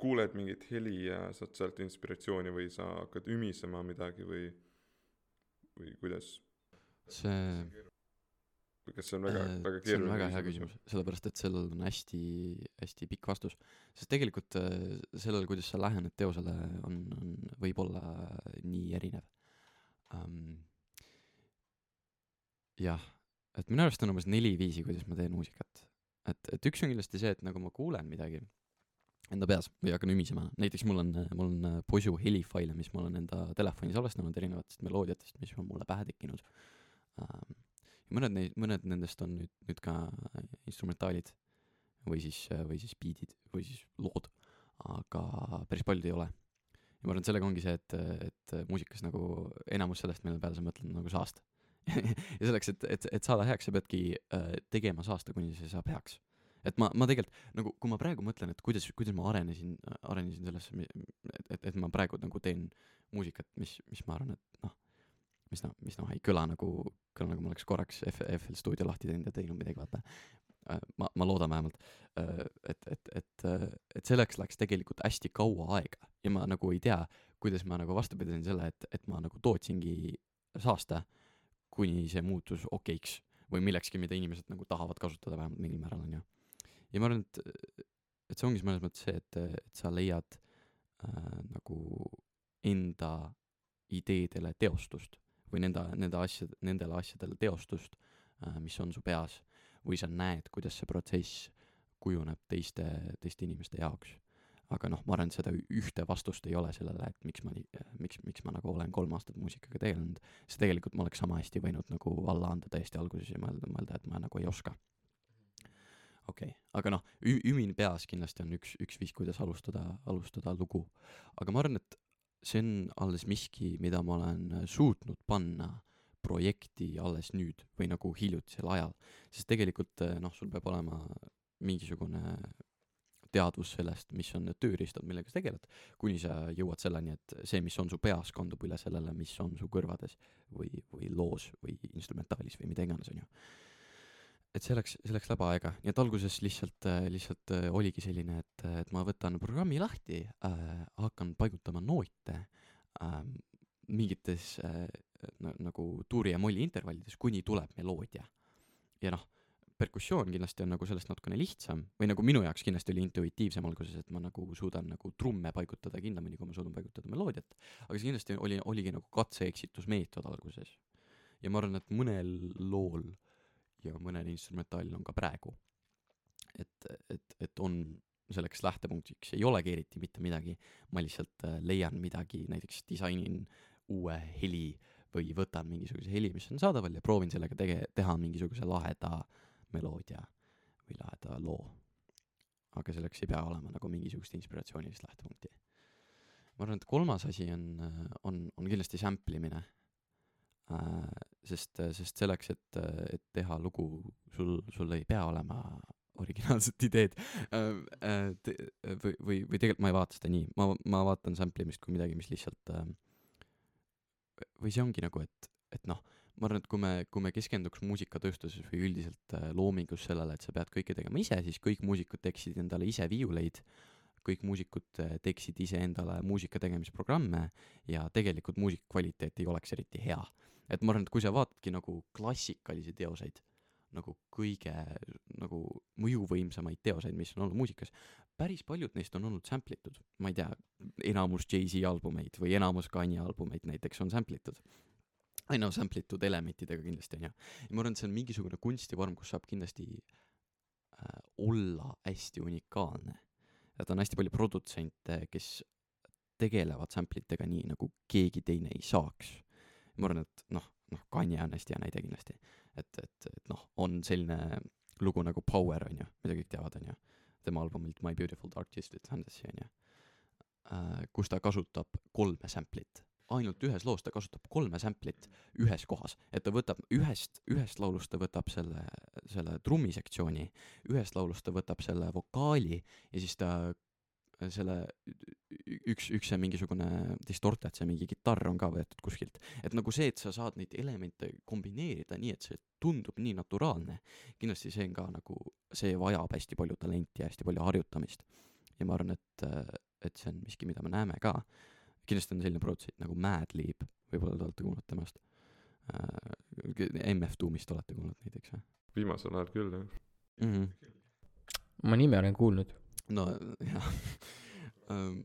kuuled mingit heli ja saad sealt inspiratsiooni või sa hakkad ümisema midagi või, või kuidas, see kas see on väga, Äh, väga see on keeruline väga hea küsimus, sellepärast et sellel on hästi, hästi pikk vastus. sest tegelikult äh, sellel, kuidas sa lähened teosele, on, on, võib olla nii erinev um,. jah, et minu arust on umbes neli viisi, kuidas ma teen muusikat. et, et üks on kindlasti see, et nagu ma kuulen midagi enda peas või hakkan ümisema, näiteks mul on, mul on äh, posu helifaile, mis ma olen enda telefonis salvestanud erinevatest meloodiatest, mis on mulle pähe tekkinud ja mõned neid, mõned nendest on nüüd, nüüd ka instrumentaalid või siis, või siis beat'id või siis lood, aga päris paljud ei ole. ja ma arvan, et sellega ongi see, et, et muusikas nagu enamus sellest, mille peale sa mõtled, on nagu saast. ja selleks, et, et, et saada heaks, sa peadki äh, tegema saasta, kuni see saab heaks. Et ma, ma tegelikult nagu, kui ma praegu mõtlen, et kuidas, kuidas ma arenesin, arenesin sellesse, et, et, et ma praegu nagu teen muusikat, mis, mis ma arvan, et noh, mis noh, mis noh, ei kõla nagu, kõla nagu ma oleks korraks F, FL stuudio lahti teinud ja teinud midagi, vaata. ma, ma loodan vähemalt, et, et, et, et selleks läks tegelikult hästi kaua aega ja ma nagu ei tea, kuidas ma nagu vastu pidasin selle, et, et ma nagu tootsingi saasta, kuni see muutus okeiks või millekski, mida inimesed nagu tahavad kasutada vähemalt mingil määral, onju. Ja ma arvan, et, et see ongi mõnes mõttes see, et, et sa leiad äh, nagu enda ideedele teostust või nende, nende asjade, nendele asjadele teostust äh,, mis on su peas või sa näed, kuidas see protsess kujuneb teiste, teiste inimeste jaoks. Aga noh, ma arvan, et seda ühte vastust ei ole sellele, et miks ma miks, miks ma nagu olen kolm aastat muusikaga tegelenud, siis tegelikult ma oleks sama hästi võinud nagu alla anda täiesti alguses ja mõelda, mõelda, et ma nagu ei oska okei okay., aga noh, ümin peas kindlasti on üks, üks viis, kuidas alustada, alustada lugu. aga ma arvan, et see on alles miski, mida ma olen suutnud panna projekti alles nüüd või nagu hiljutisel ajal, sest tegelikult eh, noh, sul peab olema mingisugune teadvus sellest, mis on need tööriistad, millega sa tegeled, kuni sa jõuad selleni, et see, mis on su peas, kandub üle sellele, mis on su kõrvades või, või loos või instrumentaalis või mida iganes, onju et see läks, see läks läbi aega, nii et alguses lihtsalt, lihtsalt äh, oligi selline, et, et ma võtan programmi lahti äh,, hakkan paigutama noote äh, mingites äh, na, nagu tuuri ja molli intervallides, kuni tuleb meloodia. ja noh, perkussioon kindlasti on nagu sellest natukene lihtsam või nagu minu jaoks kindlasti oli intuitiivsem alguses, et ma nagu suudan nagu trumme paigutada kindlamini, kui ma suudan paigutada meloodiat, aga see kindlasti oli, oligi nagu katse-eksitusmeetod alguses. ja ma arvan, et mõnel lool ja mõnel instrumentaalil on ka praegu. et, et, et on selleks lähtepunktiks ei olegi eriti mitte midagi, ma lihtsalt äh, leian midagi, näiteks disainin uue heli või võtan mingisuguse heli, mis on saadaval ja proovin sellega tege-, teha mingisuguse laheda meloodia või laheda loo. aga selleks ei pea olema nagu mingisugust inspiratsioonilist lähtepunkti. ma arvan, et kolmas asi on, on, on kindlasti sample imine äh, sest, sest selleks, et, et teha lugu, sul, sul ei pea olema originaalset ideed. Äh, äh, või, või, või tegelikult ma ei vaata seda nii, ma, ma vaatan sample imist kui midagi, mis lihtsalt äh, või see ongi nagu, et, et noh, ma arvan, et kui me, kui me keskenduks muusikatööstuses või üldiselt äh, loomingus sellele, et sa pead kõike tegema ise, siis kõik muusikud teeksid endale ise viiuleid, kõik muusikud äh, teeksid ise endale muusika tegemisprogramme ja tegelikult muusika kvaliteet ei oleks eriti hea et ma arvan, et kui sa vaatadki nagu klassikalisi teoseid, nagu kõige nagu mõjuvõimsamaid teoseid, mis on olnud muusikas, päris paljud neist on olnud sample itud, ma ei tea, enamus Jay-Z albumeid või enamus Kanye albumeid näiteks on sample itud. ei no sample itud elementidega kindlasti onju, ja ma arvan, et see on mingisugune kunstivorm, kus saab kindlasti äh, olla hästi unikaalne. Et on hästi palju produtsente, kes tegelevad sample itega nii, nagu keegi teine ei saaks. Ma arvan, et noh, noh, Kanye on hästi hea näide kindlasti, et, et, et noh, on selline lugu nagu Power on ju, mida kõik teavad, on ju, tema albumilt My Beautiful Dark Twisted Fantasy on ju, kus ta kasutab kolme sample'it, ainult ühes loos ta kasutab kolme sample'it ühes kohas, et ta võtab ühest, ühest laulust ta võtab selle, selle trummisektsiooni, ühest laulust ta võtab selle vokaali ja siis ta selle üks, üks see mingisugune distorted, see mingi kitarr on ka võetud kuskilt. et nagu see, et sa saad neid elemente kombineerida nii, et see tundub nii naturaalne, kindlasti see on ka nagu, see vajab hästi palju talenti ja hästi palju harjutamist. ja ma arvan, et, et see on miski, mida me näeme ka. Kindlasti on selline produtsent nagu Madlib, võib-olla te olete kuulnud temast. MF Doomist olete kuulnud näiteks või viimasel ajal küll jah. mm? -hmm. ma nime olen kuulnud. no jah um,,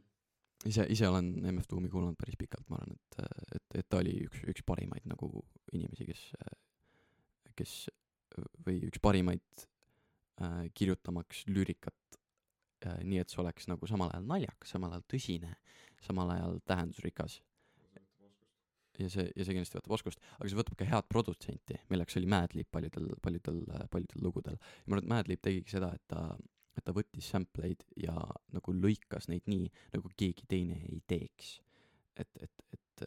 ise, ise olen MF Doomi kuulanud päris pikalt, ma arvan, et, et, et ta oli üks, üks parimaid nagu inimesi, kes, kes või üks parimaid äh, kirjutamaks lüürikat äh, nii, et see oleks nagu samal ajal naljakas, samal ajal tõsine, samal ajal tähendusrikas. ja see, ja see kindlasti võtab oskust, aga see võtab ka head produtsenti, milleks oli Madlib paljudel, paljudel, paljudel lugudel. ja ma arvan, et Madlib tegigi seda, et ta et ta võttis sample eid ja nagu lõikas neid nii, nagu keegi teine ei teeks. et, et, et,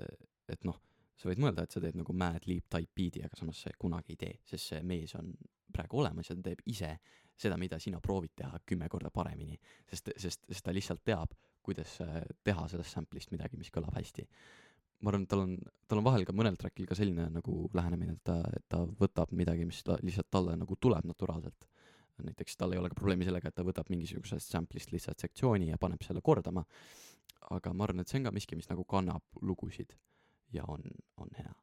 et noh, sa võid mõelda, et sa teed nagu Mad Leap type beat'i, aga samas sa kunagi ei tee, sest see mees on praegu olemas ja ta teeb ise seda, mida sina proovid teha kümme korda paremini. sest, sest, sest ta lihtsalt teab, kuidas äh, teha sellest sample'ist midagi, mis kõlab hästi. ma arvan, et tal on, tal on vahel ka mõnel track'il ka selline nagu lähenemine, et ta, et ta võtab midagi, mis ta lihtsalt talle nagu tuleb naturaalselt näiteks tal ei ole ka probleemi sellega, et ta võtab mingisugusest sample'ist lihtsalt sektsiooni ja paneb selle kordama, aga ma arvan, et see on ka miski, mis nagu kannab lugusid ja on, on hea.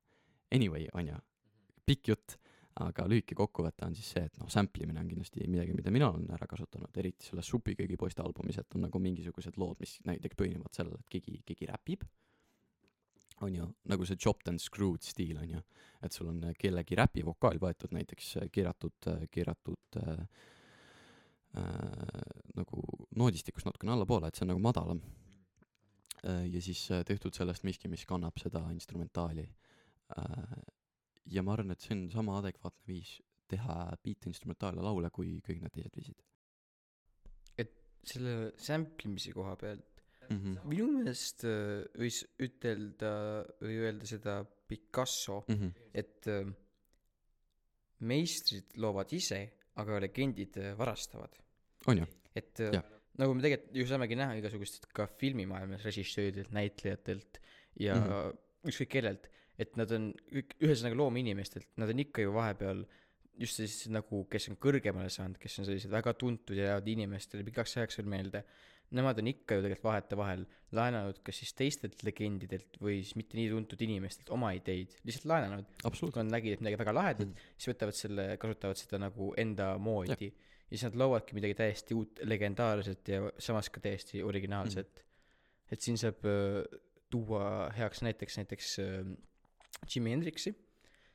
Anyway, on ju, pikk jutt, aga lühike kokkuvõte on siis see, et noh, sample imine on kindlasti midagi, mida mina olen ära kasutanud, eriti selles Supiköögi poiste albumis, et on nagu mingisugused lood, mis näiteks põhinevad sellel, et keegi, keegi räpib, on ju, nagu see chopped and screwed stiil on ju, et sul on kellegi räpi vokaal võetud näiteks keeratud, keeratud äh, äh, nagu noodistikust natukene allapoole, et see on nagu madalam äh,. ja siis äh, tehtud sellest miski, mis kannab seda instrumentaali äh,. Ja ma arvan, et see on sama adekvaatne viis teha beat instrumentaale laule kui kõik need teised viisid selle sample imise koha pealt mm. -hmm. minu meelest äh, võis ütelda või öelda seda Picasso, Mm -hmm. et äh, meistrid loovad ise, aga legendid äh, varastavad. on ju, et Jah. nagu me tegelikult ju saamegi näha igasugustest ka filmimaailmas režissööridelt, näitlejatelt ja mm. -hmm. ükskõik kellelt, et nad on ühesõnaga loomeinimestelt, nad on ikka ju vahepeal just sellised nagu, kes on kõrgemale saanud, kes on sellised väga tuntud ja jäävad inimestele pikaks ajaks veel meelde, nemad on ikka ju tegelikult vahetevahel laenanud kas siis teistelt legendidelt või siis mitte nii tuntud inimestelt oma ideid, lihtsalt laenanud, kui nad nägid, et midagi väga lahedat mm., siis võtavad selle, kasutavad seda nagu enda moodi ja, ja siis nad loovadki midagi täiesti uut, legendaarset ja samas ka täiesti originaalset mm.. et siin saab äh, tuua heaks näiteks, näiteks äh, Jimi Hendrixi,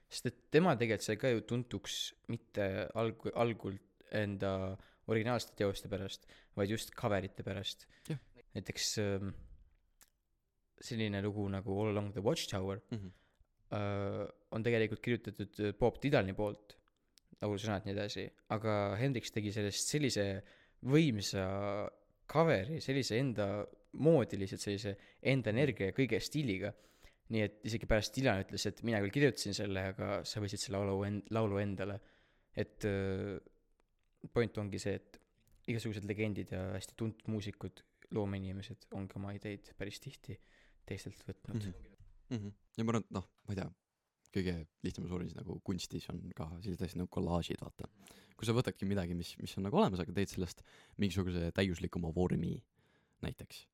sest et tema tegelikult sai ka ju tuntuks mitte alg-, algul enda originaalsete teoste pärast, vaid just coverite pärast näiteks äh, selline lugu nagu All Along the Watchtower Mm -hmm. äh, on tegelikult kirjutatud äh, Bob Dylani poolt, laulusõnad ja nii edasi, aga Hendrix tegi sellest sellise võimsa cover'i, sellise enda moodi lihtsalt sellise enda energia ja kõige stiiliga. Nii et isegi pärast Dylan ütles, et mina küll kirjutasin selle, aga sa võtsid selle laulu end-, laulu endale. et äh, point ongi see, et igasugused legendid ja hästi tuntud muusikud, loomeinimesed ongi oma ideid päris tihti teistelt võtnud mm. Mhm. mm. -hmm. ja ma arvan, et noh, ma ei tea, kõige lihtsamas vormis nagu kunstis on ka sellised asjad nagu kollaažid, vaata. kui sa võtadki midagi, mis, mis on nagu olemas, aga teed sellest mingisuguse täiuslikuma vormi, näiteks.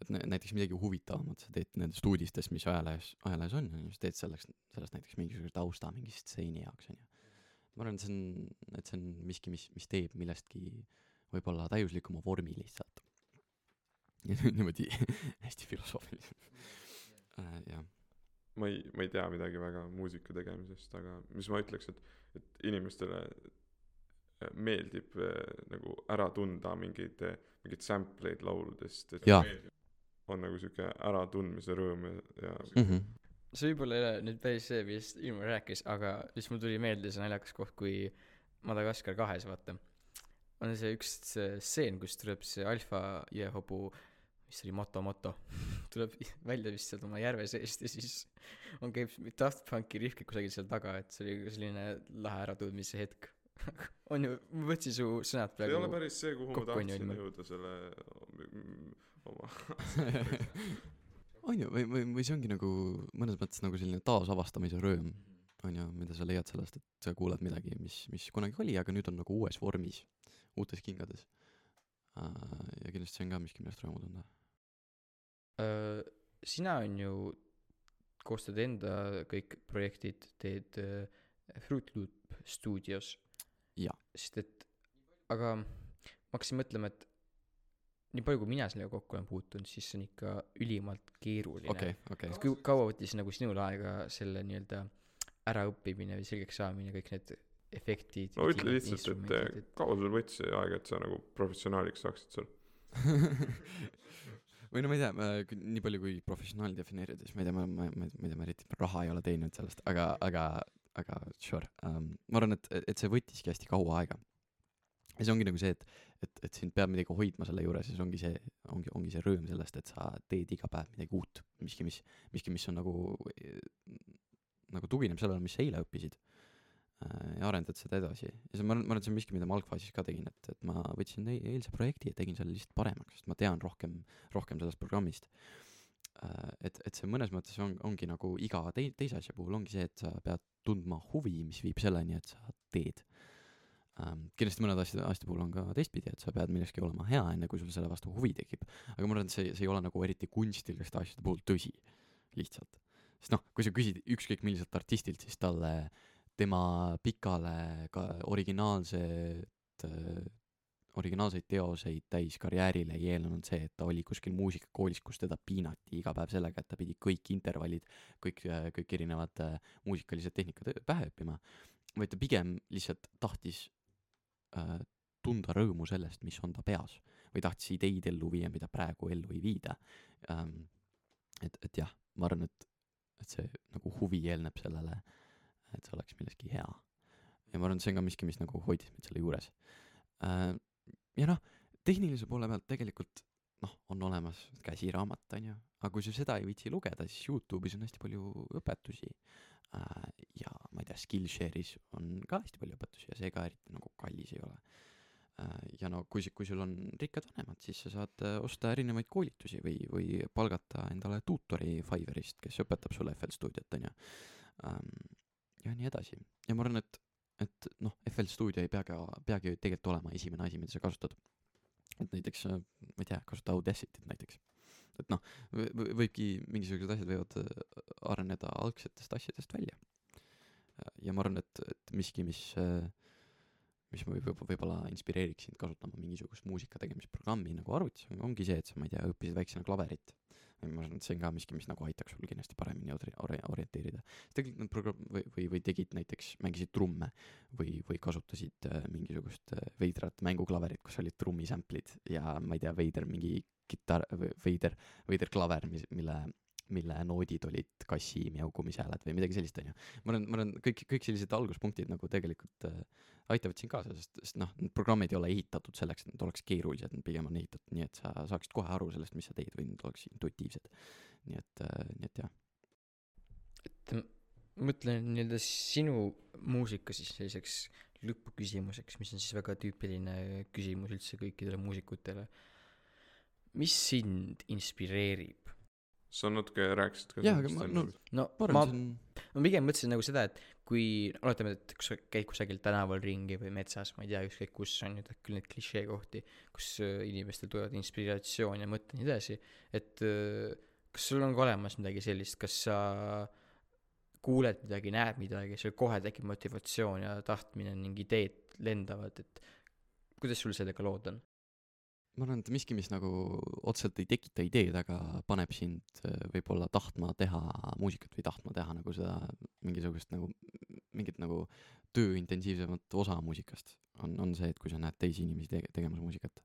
Et nä- näiteks midagi huvitavamat sa teed nendest uudistest, mis ajalehes, ajalehes on, on ju, sa teed selleks, sellest näiteks mingisuguse tausta mingi stseeni jaoks, on ju. ma arvan, et see on, et see on miski, mis, mis teeb millestki võib-olla täiuslikuma vormi lihtsalt. niimoodi hästi filosoofiliselt äh,. jah ma ei, ma ei tea midagi väga muusika tegemisest, aga mis ma ütleks, et, et inimestele meeldib äh, nagu ära tunda mingeid, mingeid sample eid lauludest, Jaa. On nagu sihuke äratundmise rõõm ja, ja mm. -hmm. see võib-olla ei ole nüüd päris see, millest Ilmar rääkis, aga siis mul tuli meelde see naljakas koht, kui Madagaskar kahes, vaata, on see üks see stseen, kus tuleb see alfa jõehobu, mis see oli, Moto Moto, tuleb välja vist sealt oma järve seest ja siis on, käib Daft Punki rihvik kusagil seal taga, et see oli selline lahe äratundmise hetk. on ju, ma võtsin su sõnad see ei ole praegu päris see, kuhu ma tahtsin jõuda selle mm, oma on ju, või, või, või see ongi nagu mõnes mõttes nagu selline taasavastamise rõõm, on ju, mida sa leiad sellest, et sa kuulad midagi, mis, mis kunagi oli, aga nüüd on nagu uues vormis, uutes kingades. ja kindlasti see on ka miski, millest rõõmu tunda. Öö, sina on ju, koostad enda kõik projektid, teed öö, Fruit Loop stuudios. Sest et, aga ma hakkasin mõtlema, et nii palju, kui mina sellega kokku olen puutunud, siis see on ikka ülimalt keeruline okei, okei. kui kaua võttis nagu sinul aega selle nii-öelda äraõppimine või selgeks saamine, kõik need efektid. no ütle lihtsalt, et kaua sul võttis see aeg, et sa nagu professionaaliks saaksid seal või no ma ei tea, nii palju kui professionaal defineerida, siis ma ei tea, ma, ma, ma, ma ei tea, ma eriti raha ei ole teeninud sellest, aga, aga, aga sure um,. ma arvan, et, et see võttiski hästi kaua aega. Ja see ongi nagu see, et, et, et sind peab midagi hoidma selle juures ja see ongi see, ongi, ongi see rõõm sellest, et sa teed iga päev midagi uut, miski, mis, miski, mis on nagu, nagu tugineb sellele, mis sa eile õppisid. ja arendad seda edasi ja see, ma arvan, ma arvan, et see on miski, mida ma algfaasis ka tegin, et, et ma võtsin e- eilse projekti ja tegin selle lihtsalt paremaks, sest ma tean rohkem, rohkem sellest programmist. et, et see mõnes mõttes on, ongi nagu iga tei-, teise asja puhul ongi see, et sa pead tundma huvi, mis viib selleni, et sa teed. Kindlasti mõnede asjade, asjade puhul on ka teistpidi, et sa pead milleski olema hea, enne kui sul selle vastu huvi tekib. aga ma arvan, et see, see ei ole nagu eriti kunstiliste asjade puhul tõsi, lihtsalt. sest noh, kui sa küsid ükskõik milliselt artistilt, siis talle tema pikale ka originaalset äh, originaalseid teoseid täis karjäärile ei eelnenud see, et ta oli kuskil muusikakoolis, kus teda piinati iga päev sellega, et ta pidi kõik intervallid, kõik, kõik erinevad äh, muusikalised tehnikad ö- pähe õppima, vaid ta pigem lihtsalt tahtis äh, tunda rõõmu sellest, mis on ta peas või tahtis ideid ellu viia, mida praegu ellu ei viida ähm,. et, et jah, ma arvan, et, et see nagu huvi eelneb sellele, et see oleks milleski hea. ja ma arvan, et see on ka miski, mis nagu hoidis mind selle juures äh,. ja noh, tehnilise poole pealt tegelikult noh, on olemas käsiraamat, on ju, aga kui sa seda ei viitsi lugeda, siis Youtube'is on hästi palju õpetusi ja ma ei tea, Skillshare'is on ka hästi palju õpetusi ja see ka eriti nagu kallis ei ole äh,. ja no kui, kui sul on rikkad vanemad, siis sa saad äh, osta erinevaid koolitusi või, või palgata endale tuutori Fiverrist, kes õpetab sulle FL Studiot, on ju ähm,. ja nii edasi ja ma arvan, et, et noh, FL Studio ei peagi, peagi tegelikult olema esimene asi, mida sa kasutad et näiteks äh, ma ei tea, kasuta Audacity't näiteks. Et noh, võibki mingisugused asjad võivad äh, areneda algsetest asjadest välja. ja ma arvan, et, et miski, mis, mis võib, võib, võib-olla inspireeriks sind kasutama mingisugust muusika tegemisprogrammi nagu arvutis, ongi see, et sa, ma ei tea, õppisid väiksena klaverit. ma arvan, et see on ka miski, mis nagu aitaks sul kindlasti paremini ori-, ori-, orienteerida. tegelikult need programm- või, või, või tegid näiteks, mängisid trumme või, või kasutasid äh, mingisugust äh, veidrat mänguklaverit, kus olid trummi sample'id ja ma ei tea, veider mingi kitarr, veider, veider klaver, mis, mille, mille noodid olid kassi mjaukumise hääled või midagi sellist, onju. ma arvan, ma arvan, kõik, kõik sellised alguspunktid nagu tegelikult äh, aitavad sind kaasa, sest, sest noh, need programmid ei ole ehitatud selleks, et nad oleks keerulised, nad pigem on ehitatud nii, et sa saaksid kohe aru sellest, mis sa teed või nad oleks intuitiivsed. nii et äh,, nii et jah. et mõtlen nii-öelda sinu muusika siis selliseks lõpuküsimuseks, mis on siis väga tüüpiline küsimus üldse kõikidele muusikutele. Mis sind inspireerib? sa natuke rääkisid ka Jaa, aga ma- no- no ma ma, pigem mõtlesin nagu seda, et kui oletame, et kui sa käid kusagil tänaval ringi või metsas, ma ei tea, ükskõik kus on nüüd küll neid klišeekohti, kus äh, inimestel tulevad inspiratsioon ja mõte ja nii edasi, et äh, kas sul on ka olemas midagi sellist, kas sa kuuled midagi, näed midagi, sul kohe tekib motivatsioon ja tahtmine ning ideed lendavad, et kuidas sul sellega lood on? Ma arvan, et miski, mis nagu otseselt ei tekita ideed, aga paneb sind äh, võib-olla tahtma teha muusikat või tahtma teha nagu seda mingisugust nagu, mingit nagu tööintensiivsemat osa muusikast, on, on see, et kui sa näed teisi inimesi tege-, tegemas muusikat.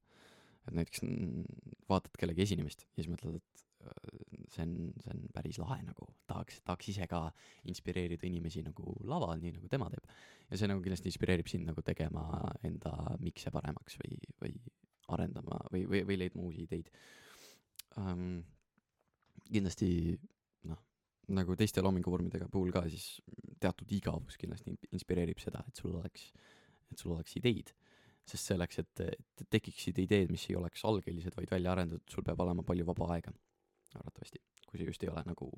et näiteks vaatad kellegi esinemist ja siis mõtled, et äh, see on, see on päris lahe nagu, tahaks, tahaks ise ka inspireerida inimesi nagu laval, nii nagu tema teeb. ja see nagu kindlasti inspireerib sind nagu tegema enda mikse paremaks või, või arendama või, või, või leidma uusi ideid um,. kindlasti noh, nagu teiste loominguvormidega puhul ka, siis teatud igavus kindlasti in- inspireerib seda, et sul oleks, et sul oleks ideid. sest selleks, et, et tekiksid ideed, mis ei oleks algelised, vaid välja arendatud, sul peab olema palju vaba aega. arvatavasti, kui sa just ei ole nagu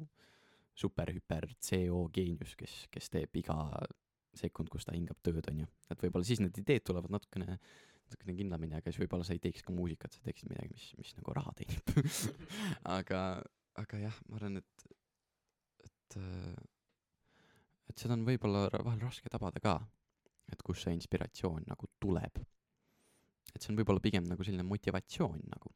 super-hüper CO geenius, kes, kes teeb iga sekund, kus ta hingab tööd, on ju. et võib-olla siis need ideed tulevad natukene natukene kindlamini, aga siis võib-olla sa ei teeks ka muusikat, sa teeksid midagi, mis, mis nagu raha teenib. aga, aga jah, ma arvan, et, et, et seda on võib-olla vahel raske tabada ka, et kust see inspiratsioon nagu tuleb. et see on võib-olla pigem nagu selline motivatsioon nagu.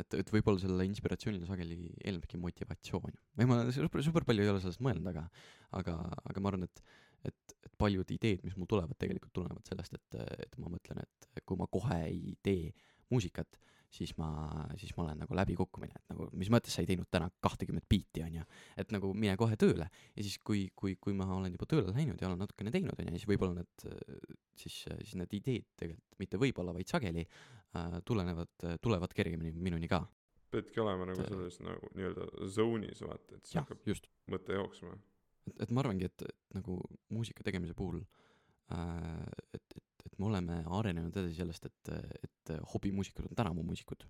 et, et võib-olla sellele inspiratsioonile sageli eelnebki motivatsioon või ma super, super palju ei ole sellest mõelnud, aga, aga, aga ma arvan, et et, et paljud ideed, mis mul tulevad, tegelikult tulenevad sellest, et, et ma mõtlen, et kui ma kohe ei tee muusikat, siis ma, siis ma olen nagu läbikukkumine, et nagu mis mõttes sa ei teinud täna kahtekümmet biiti, on ju. et nagu mine kohe tööle ja siis, kui, kui, kui ma olen juba tööle läinud ja olen natukene teinud, on ju, siis võib-olla need, siis, siis need ideed tegelikult mitte võib-olla, vaid sageli äh, tulenevad, tulevad kergemini minuni ka. peadki olema nagu Et- selles nagu nii-öelda zone'is vaata, et siis hakkab, mõte jooksma. et, et ma arvangi, et, et nagu muusika tegemise puhul äh,, et, et, et me oleme arenenud edasi sellest, et, et hobimuusikud on tänavumuusikud.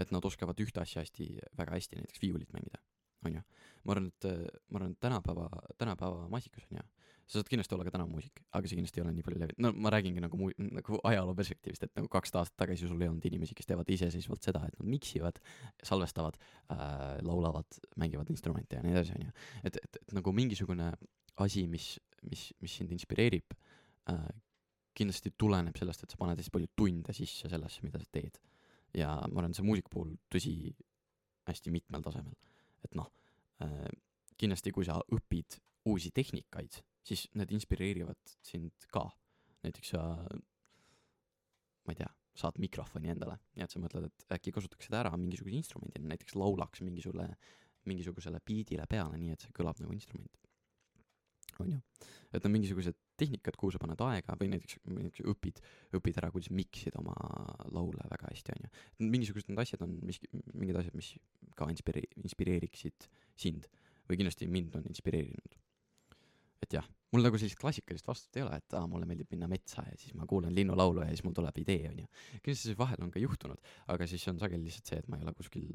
et nad oskavad ühte asja hästi, väga hästi, näiteks viiulit mängida, on ju. ma arvan, et, ma arvan, et tänapäeva, tänapäeva maasikas on ju, sa saad kindlasti olla ka tänavumuusik, aga see kindlasti ei ole nii palju levinud, no ma räägingi nagu muu-, nagu ajaloo perspektiivist, et nagu kakssada aastat tagasi sul ei olnud inimesi, kes teevad iseseisvalt seda, et nad miksivad, salvestavad äh,, laulavad, mängivad instrumente ja nii edasi, on ju et, et, et nagu mingisugune asi, mis, mis, mis sind inspireerib äh,, kindlasti tuleneb sellest, et sa paned hästi palju tunde sisse sellesse, mida sa teed. ja ma arvan, see muusika puhul tõsi, hästi mitmel tasemel. et noh äh,, kindlasti kui sa õpid uusi tehnikaid, siis need inspireerivad sind ka. näiteks sa ma ei tea, saad mikrofoni endale ja et sa mõtled, et äkki kasutaks seda ära mingisuguse instrumendina, näiteks laulaks mingisugusele, mingisugusele biidile peale, nii et see kõlab nagu instrument. on ju, et on mingisugused tehnikad, kuhu sa paned aega või näiteks, näiteks õpid, õpid ära, kuidas mix ida oma laule väga hästi, on ju. mingisugused need asjad on miski, mingid asjad, mis ka inspire-, inspireeriksid sind või kindlasti mind on inspireerinud. Et jah, mul nagu sellist klassikalist vastust ei ole, et aa, mulle meeldib minna metsa ja siis ma kuulan linnulaulu ja siis mul tuleb idee, onju. kindlasti vahel on ka juhtunud, aga siis on sageli lihtsalt see, et ma ei ole kuskil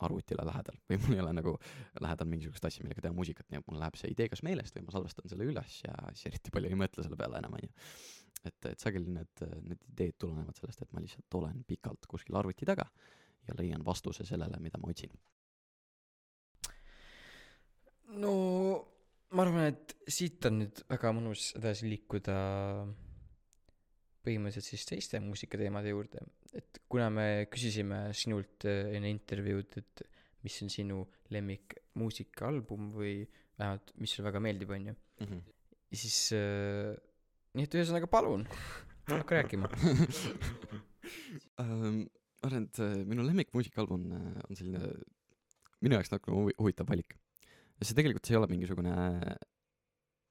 arvutile lähedal või mul ei ole nagu lähedal mingisugust asja, millega teha muusikat, nii et mul läheb see idee kas meelest või ma salvestan selle üles ja siis eriti palju ei mõtle selle peale enam, onju. et, et sageli need, need ideed tulenevad sellest, et ma lihtsalt olen pikalt kuskil arvuti taga ja leian vastuse sellele, mida ma otsin. no ma arvan, et siit on nüüd väga mõnus edasi liikuda põhimõtteliselt siis teiste muusikateemade juurde, et kuna me küsisime sinult äh, enne intervjuud, et mis on sinu lemmik muusikaalbum või vähemalt, mis sulle väga meeldib, onju, siis äh, nii et ühesõnaga palun, hakka rääkima. Ähm, ma arvan, et äh, minu lemmikmuusikaalbum äh, on selline minu jaoks huvi- huvitav valik. See tegelikult see ei ole mingisugune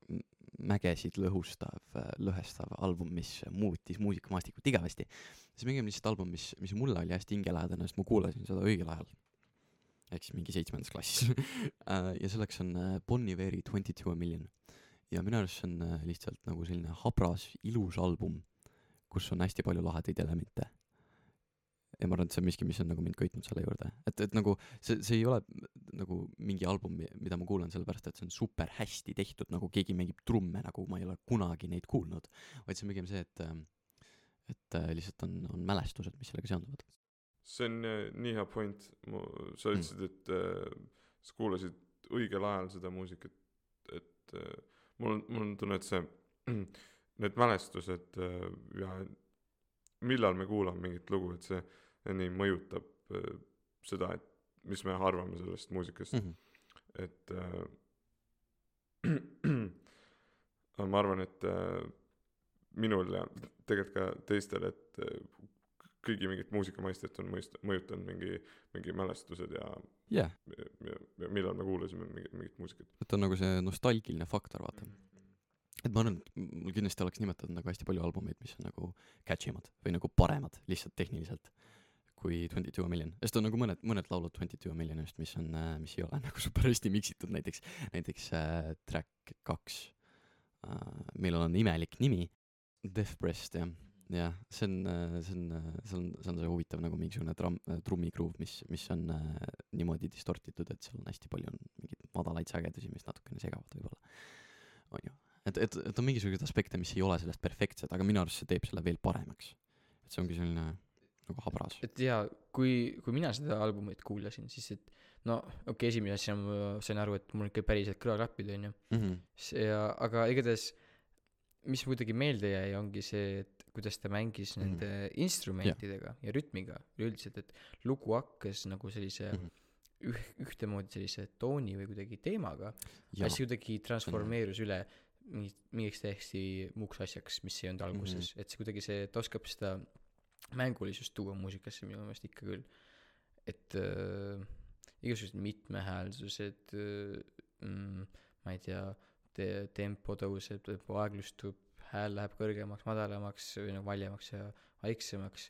m- mägesid lõhustav, lõhestav album, mis muutis muusikamaastikut igavesti. see on pigem lihtsalt album, mis, mis mulle oli hästi hingelähedane, sest ma kuulasin seda õigel ajal. ehk siis mingi seitsmendas klassis Äh, ja selleks on äh, Bon Iveri Twenty Two a Million. ja minu arust see on äh, lihtsalt nagu selline habras, ilus album, kus on hästi palju lahedaid elemente ja ma arvan, et see on miski, mis on nagu mind köitnud selle juurde, et, et nagu see, see ei ole nagu mingi album, mida ma kuulan sellepärast, et see on super hästi tehtud, nagu keegi mängib trumme, nagu ma ei ole kunagi neid kuulnud, vaid see on pigem see, et et äh, lihtsalt on, on mälestused, mis sellega seonduvad. see on äh, nii hea point, mu, sa Mm. ütlesid, et äh, sa kuulasid õigel ajal seda muusikat, et äh, mul on, mul on tunne, et see, need mälestused äh, ja millal me kuulame mingit lugu, et see nii mõjutab äh, seda, et mis me arvame sellest muusikast Mhm. et äh, ma arvan, et äh, minul ja tegelikult ka teistel, et äh, kõigi mingit muusikamõistet on mõist-, mõjutanud mingi, mingi mälestused ja, jah, ja, ja, ja millal me kuulasime mingit, mingit muusikat. et on nagu see nostalgiline faktor, vaata. et ma arvan, et mul kindlasti oleks nimetatud nagu hästi palju albumeid, mis on nagu catchy mad või nagu paremad lihtsalt tehniliselt kui Twenty Two Million, sest on nagu mõned, mõned laulud Twenty Two Millionist, mis on, mis ei ole nagu super hästi miksitud, näiteks, näiteks äh, track kaks äh,, millel on imelik nimi, Death Breast jah, jah, see on, see on, see on, see on see huvitav nagu mingisugune tramm, trummikruuv, mis, mis on äh, niimoodi distortitud, et seal on hästi palju mingeid madalaid sagedusi, mis natukene segavad võib-olla, on ju. et, et, et on mingisuguseid aspekte, mis ei ole sellest perfektsed, aga minu arust see teeb selle veel paremaks. et see ongi selline nagu habras. et jaa, kui, kui mina seda albumit kuulasin, siis et no okei okay,, esimese asjana ma sain aru, et mul ikka päriselt kõlaklapid onju. Mhm. see ja, aga igatahes, mis kuidagi meelde jäi, ongi see, et kuidas ta mängis Mhm. nende instrumentidega ja rütmiga üleüldiselt, et lugu hakkas nagu sellise Mhm. üh-, ühtemoodi sellise tooni või kuidagi teemaga, ja siis kuidagi transformeerus üle mingi, mingiks täiesti muuks asjaks, mis ei olnud alguses mm, -hmm. et see kuidagi see, ta oskab seda mängulisust tuua muusikasse minu meelest ikka küll. et äh, igasugused mitmehäälsused äh, mm,, ma ei tea, te-, tempo tõuseb, tempo aeglustub, hääl läheb kõrgemaks, madalamaks või nagu valjemaks ja vaiksemaks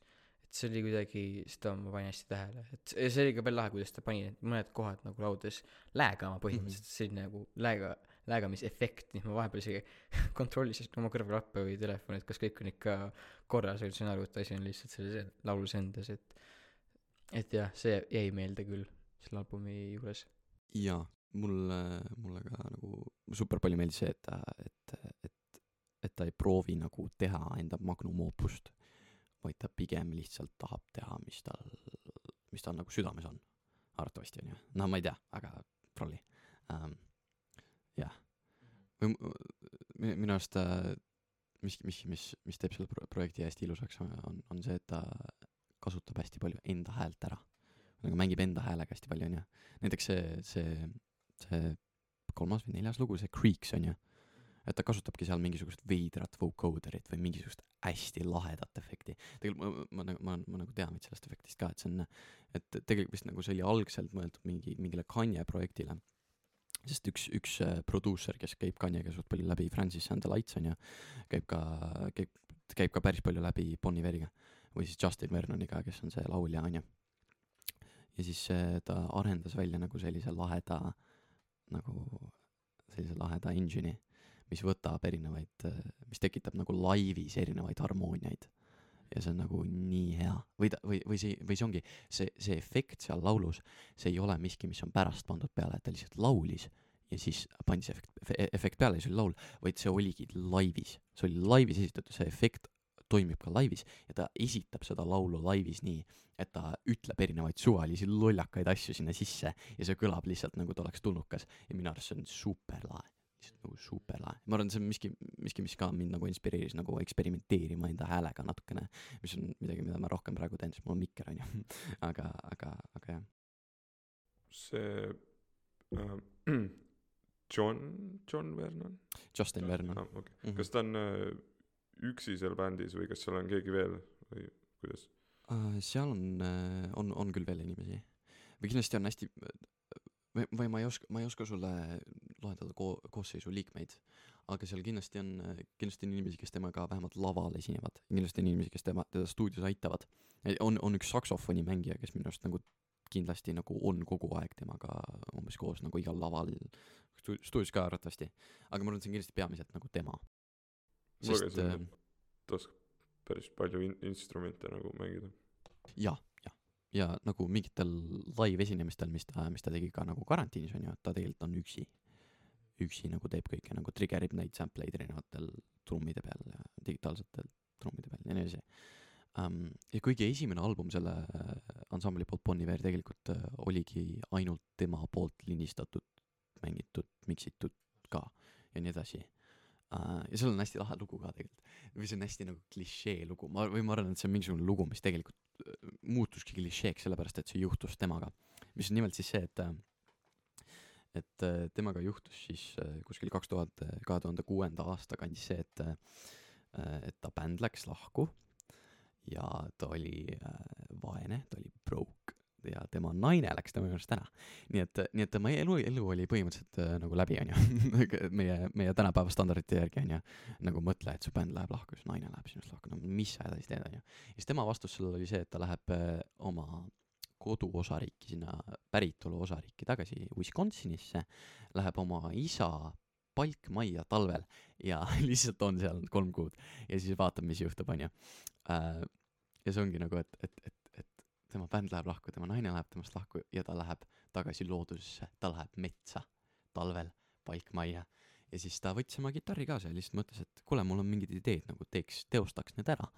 et see oli kuidagi, seda ma panin hästi tähele, et see oli ka veel lahe, kuidas ta pani need mõned kohad nagu laudes läägama põhimõtteliselt mm, -hmm. selline nagu lääga, läägamisefekt, nii et ma vahepeal isegi kontrollisin oma kõrvaklappe või telefoni, et kas kõik on ikka korras ja sain aru, et asi on lihtsalt selles laulus endas, et et jah, see jäi meelde küll selle albumi juures. jaa, mulle, mulle ka nagu super palju meeldis see, et ta, et, et, et ta ei proovi nagu teha enda magnum opust, vaid ta pigem lihtsalt tahab teha, mis tal, mis tal nagu südames on. arvatavasti on ju, no ma ei tea, aga prolli um,. jah, või minu arust ta miski, mis, mis, mis teeb selle pro- projekti hästi ilusaks, on, on see, et ta kasutab hästi palju enda häält ära. nagu mängib enda häälega hästi palju, onju. näiteks see, see, see kolmas või neljas lugu, see Creeks onju, et ta kasutabki seal mingisugust veidrat vocoderit või mingisugust hästi lahedat efekti. tegelikult ma, ma, ma, ma, ma nagu tean veits sellest efektist ka, et see on, et tegelikult vist nagu see oli algselt mõeldud mingi, mingile Kanye projektile. Sest üks, üks äh, produusser, kes käib Kanye'ga suht palju läbi, Francis and the Lights on ju, käib ka, käib, käib ka päris palju läbi Bon Iveriga või siis Justin Vernoniga, kes on see laulja on ju. ja siis äh, ta arendas välja nagu sellise laheda nagu sellise laheda engine'i, mis võtab erinevaid, mis tekitab nagu laivis erinevaid harmooniaid. Ja see on nagu nii hea. Või ta või, või see, või see ongi see, see efekt seal laulus, see ei ole miski, mis on pärast pandud peale, et ta lihtsalt laulis ja siis pandi see efekt, efekt peale ja see oli laul, vaid see oligi laivis, see oli laivis esitatud, see efekt toimib ka laivis ja ta esitab seda laulu laivis nii, et ta ütleb erinevaid suvalisi lollakaid asju sinna sisse ja see kõlab lihtsalt nagu ta oleks tulnukas. Ja minu arust see on super lahe, lihtsalt nagu super lahe. ma arvan, see on miski, miski, mis ka mind nagu inspireeris nagu eksperimenteerima enda häälega natukene, mis on midagi, mida ma rohkem praegu teen, sest mul on mikker onju, aga, aga, aga jah. see äh, John, John Vernon Justin Vernon ah,. okay.. Mhm. kas ta on äh, üksi seal bändis või kas seal on keegi veel või kuidas? Uh, seal on, on, on küll veel inimesi või kindlasti on hästi või, või ma ei oska, ma ei oska sulle loetleda ko-, koosseisu liikmeid, aga seal kindlasti on, kindlasti on inimesi, kes temaga vähemalt laval esinevad, kindlasti on inimesi, kes tema, teda stuudios aitavad. on, on üks saksofoni mängija, kes minu arust nagu kindlasti nagu on kogu aeg temaga umbes koos nagu igal laval, stuudios ka arvatavasti, aga ma arvan, et see on kindlasti peamiselt nagu tema. ma Sest, ta oskab päris palju in-, instrumente nagu mängida. jah, ja nagu mingitel live-esinemistel, mis ta, mis ta tegi ka nagu karantiinis on ju, et ta tegelikult on üksi. üksi nagu teeb kõike nagu trigger ib neid sample eid erinevatel trummide peal ja digitaalsetel trummide peal ja nii edasi um,. ja kuigi esimene album selle äh, ansambli poolt Bon Iver tegelikult äh, oligi ainult tema poolt lindistatud, mängitud, miksitud ka ja nii edasi uh,. ja seal on hästi lahe lugu ka tegelikult või see on hästi nagu klišee lugu, ma, või ma arvan, et see on mingisugune lugu, mis tegelikult muutuski klišeeks sellepärast, et see juhtus temaga. mis on nimelt siis see, et et äh, temaga juhtus siis äh, kuskil kaks tuhat, kahe tuhande kuuenda aasta kandis see, et äh, et ta bänd läks lahku ja ta oli vaene, ta oli broke ja tema naine läks tema juurest ära. nii et, nii et tema elu, elu oli põhimõtteliselt äh, nagu läbi, onju. meie, meie tänapäeva standardite järgi onju, nagu mõtle, et su bänd läheb lahku, su naine läheb sinust lahku, no mis sa edasi teed, onju. ja siis tema vastus sellele oli see, et ta läheb äh, oma koduosariiki, sinna päritolu osariiki tagasi Wisconsinisse, läheb oma isa palkmajja talvel ja lihtsalt on seal kolm kuud ja siis vaatab, mis juhtub, onju. ja see ongi nagu, et, et, et tema bänd läheb lahku, tema naine läheb temast lahku ja ta läheb tagasi loodusesse, ta läheb metsa talvel palkmajja ja siis ta võttis oma kitarri kaasa ja lihtsalt mõtles, et kuule, mul on mingid ideed nagu teeks, teostaks need ära.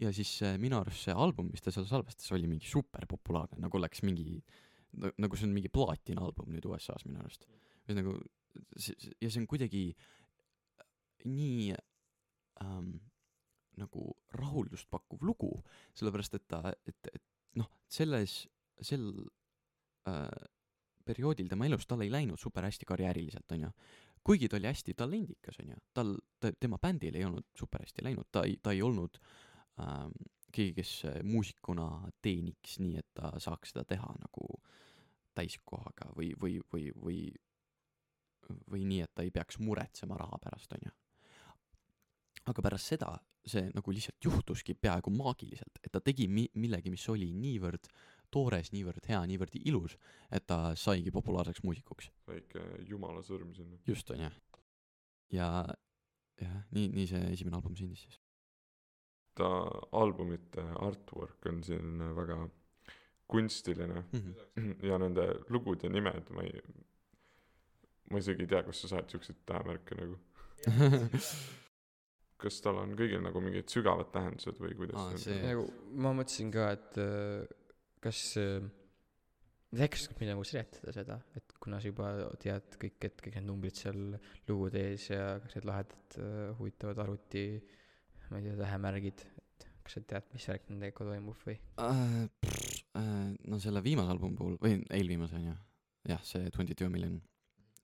ja siis äh, minu arust see album, mis ta seal salvestas, oli mingi super populaarne, nagu oleks mingi nagu see on mingi plaatina album nüüd USA-s minu arust. või nagu ja see on kuidagi nii ähm, nagu rahuldust pakkuv lugu, sellepärast et ta, et, et noh, selles, sel äh, perioodil tema elus tal ei läinud super hästi karjääriliselt, onju. kuigi ta oli hästi talendikas, onju, tal, ta, tema bändil ei olnud super hästi läinud, ta ei, ta ei olnud ähm, keegi, kes äh, muusikuna teeniks nii, et ta saaks seda teha nagu täiskohaga või, või, või, või või nii, et ta ei peaks muretsema raha pärast, onju. Aga pärast seda see nagu lihtsalt juhtuski peaaegu maagiliselt, et ta tegi mi-, millegi, mis oli niivõrd toores, niivõrd hea, niivõrd ilus, et ta saigi populaarseks muusikuks. väike jumala sõrm sinna. just, onju. ja, jah, nii, nii see esimene album sündis siis. ta albumite artwork on siin väga kunstiline Mhm. ja nende lugud ja nimed, ma ei, ma isegi ei tea, kust sa saad siukseid tähemärke nagu. kas tal on kõigil nagu mingid sügavad tähendused või kuidas Aa, see nagu ma mõtlesin ka, et äh, kas äkki meile nagu seletada seda, et kuna sa juba tead kõik, et kõik need numbrid seal lugude ees ja kõik need lahedad äh, huvitavad arvuti, ma ei tea, tähemärgid, et kas sa tead, mis värk nendega toimub või? Pff, äh, no selle viimase albumi puhul või eelviimase onju jah see Twenty Two Million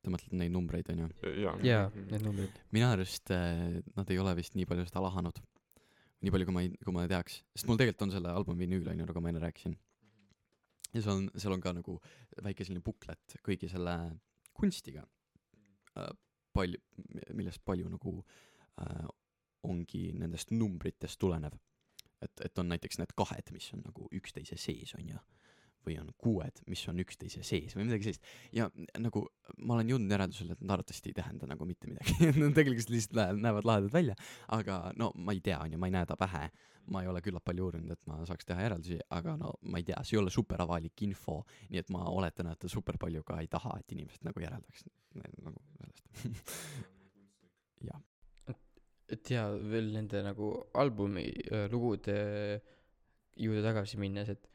sa mõtled neid numbreid onju jaa. jaa, need numbrid. minu arust äh, nad ei ole vist nii palju seda lahanud nii palju, kui ma ei, kui ma teaks, sest mul tegelikult on selle albumi vinüül on ju, nagu ma enne rääkisin. ja seal on, seal on ka nagu väike selline buklet kõigi selle kunstiga äh,. palju, millest palju nagu äh, ongi nendest numbritest tulenev. et, et on näiteks need kahed, mis on nagu üksteise sees, on ju. Või on kuued, mis on üksteise sees või midagi sellist. ja nagu ma olen jõudnud järeldusele, et nad arvatavasti ei tähenda nagu mitte midagi Nad tegelikult lihtsalt näevad lahedad välja, aga no ma ei tea, on ju, ma ei näe ta pähe. ma ei ole küllalt palju uurinud, et ma saaks teha järeldusi, aga no ma ei tea, see ei ole super avalik info, nii et ma oletan, et ta super palju ka ei taha, et inimesed nagu järeldaks nagu sellest. jah, et ja veel nende nagu albumi äh, lugude juurde tagasi minnes, et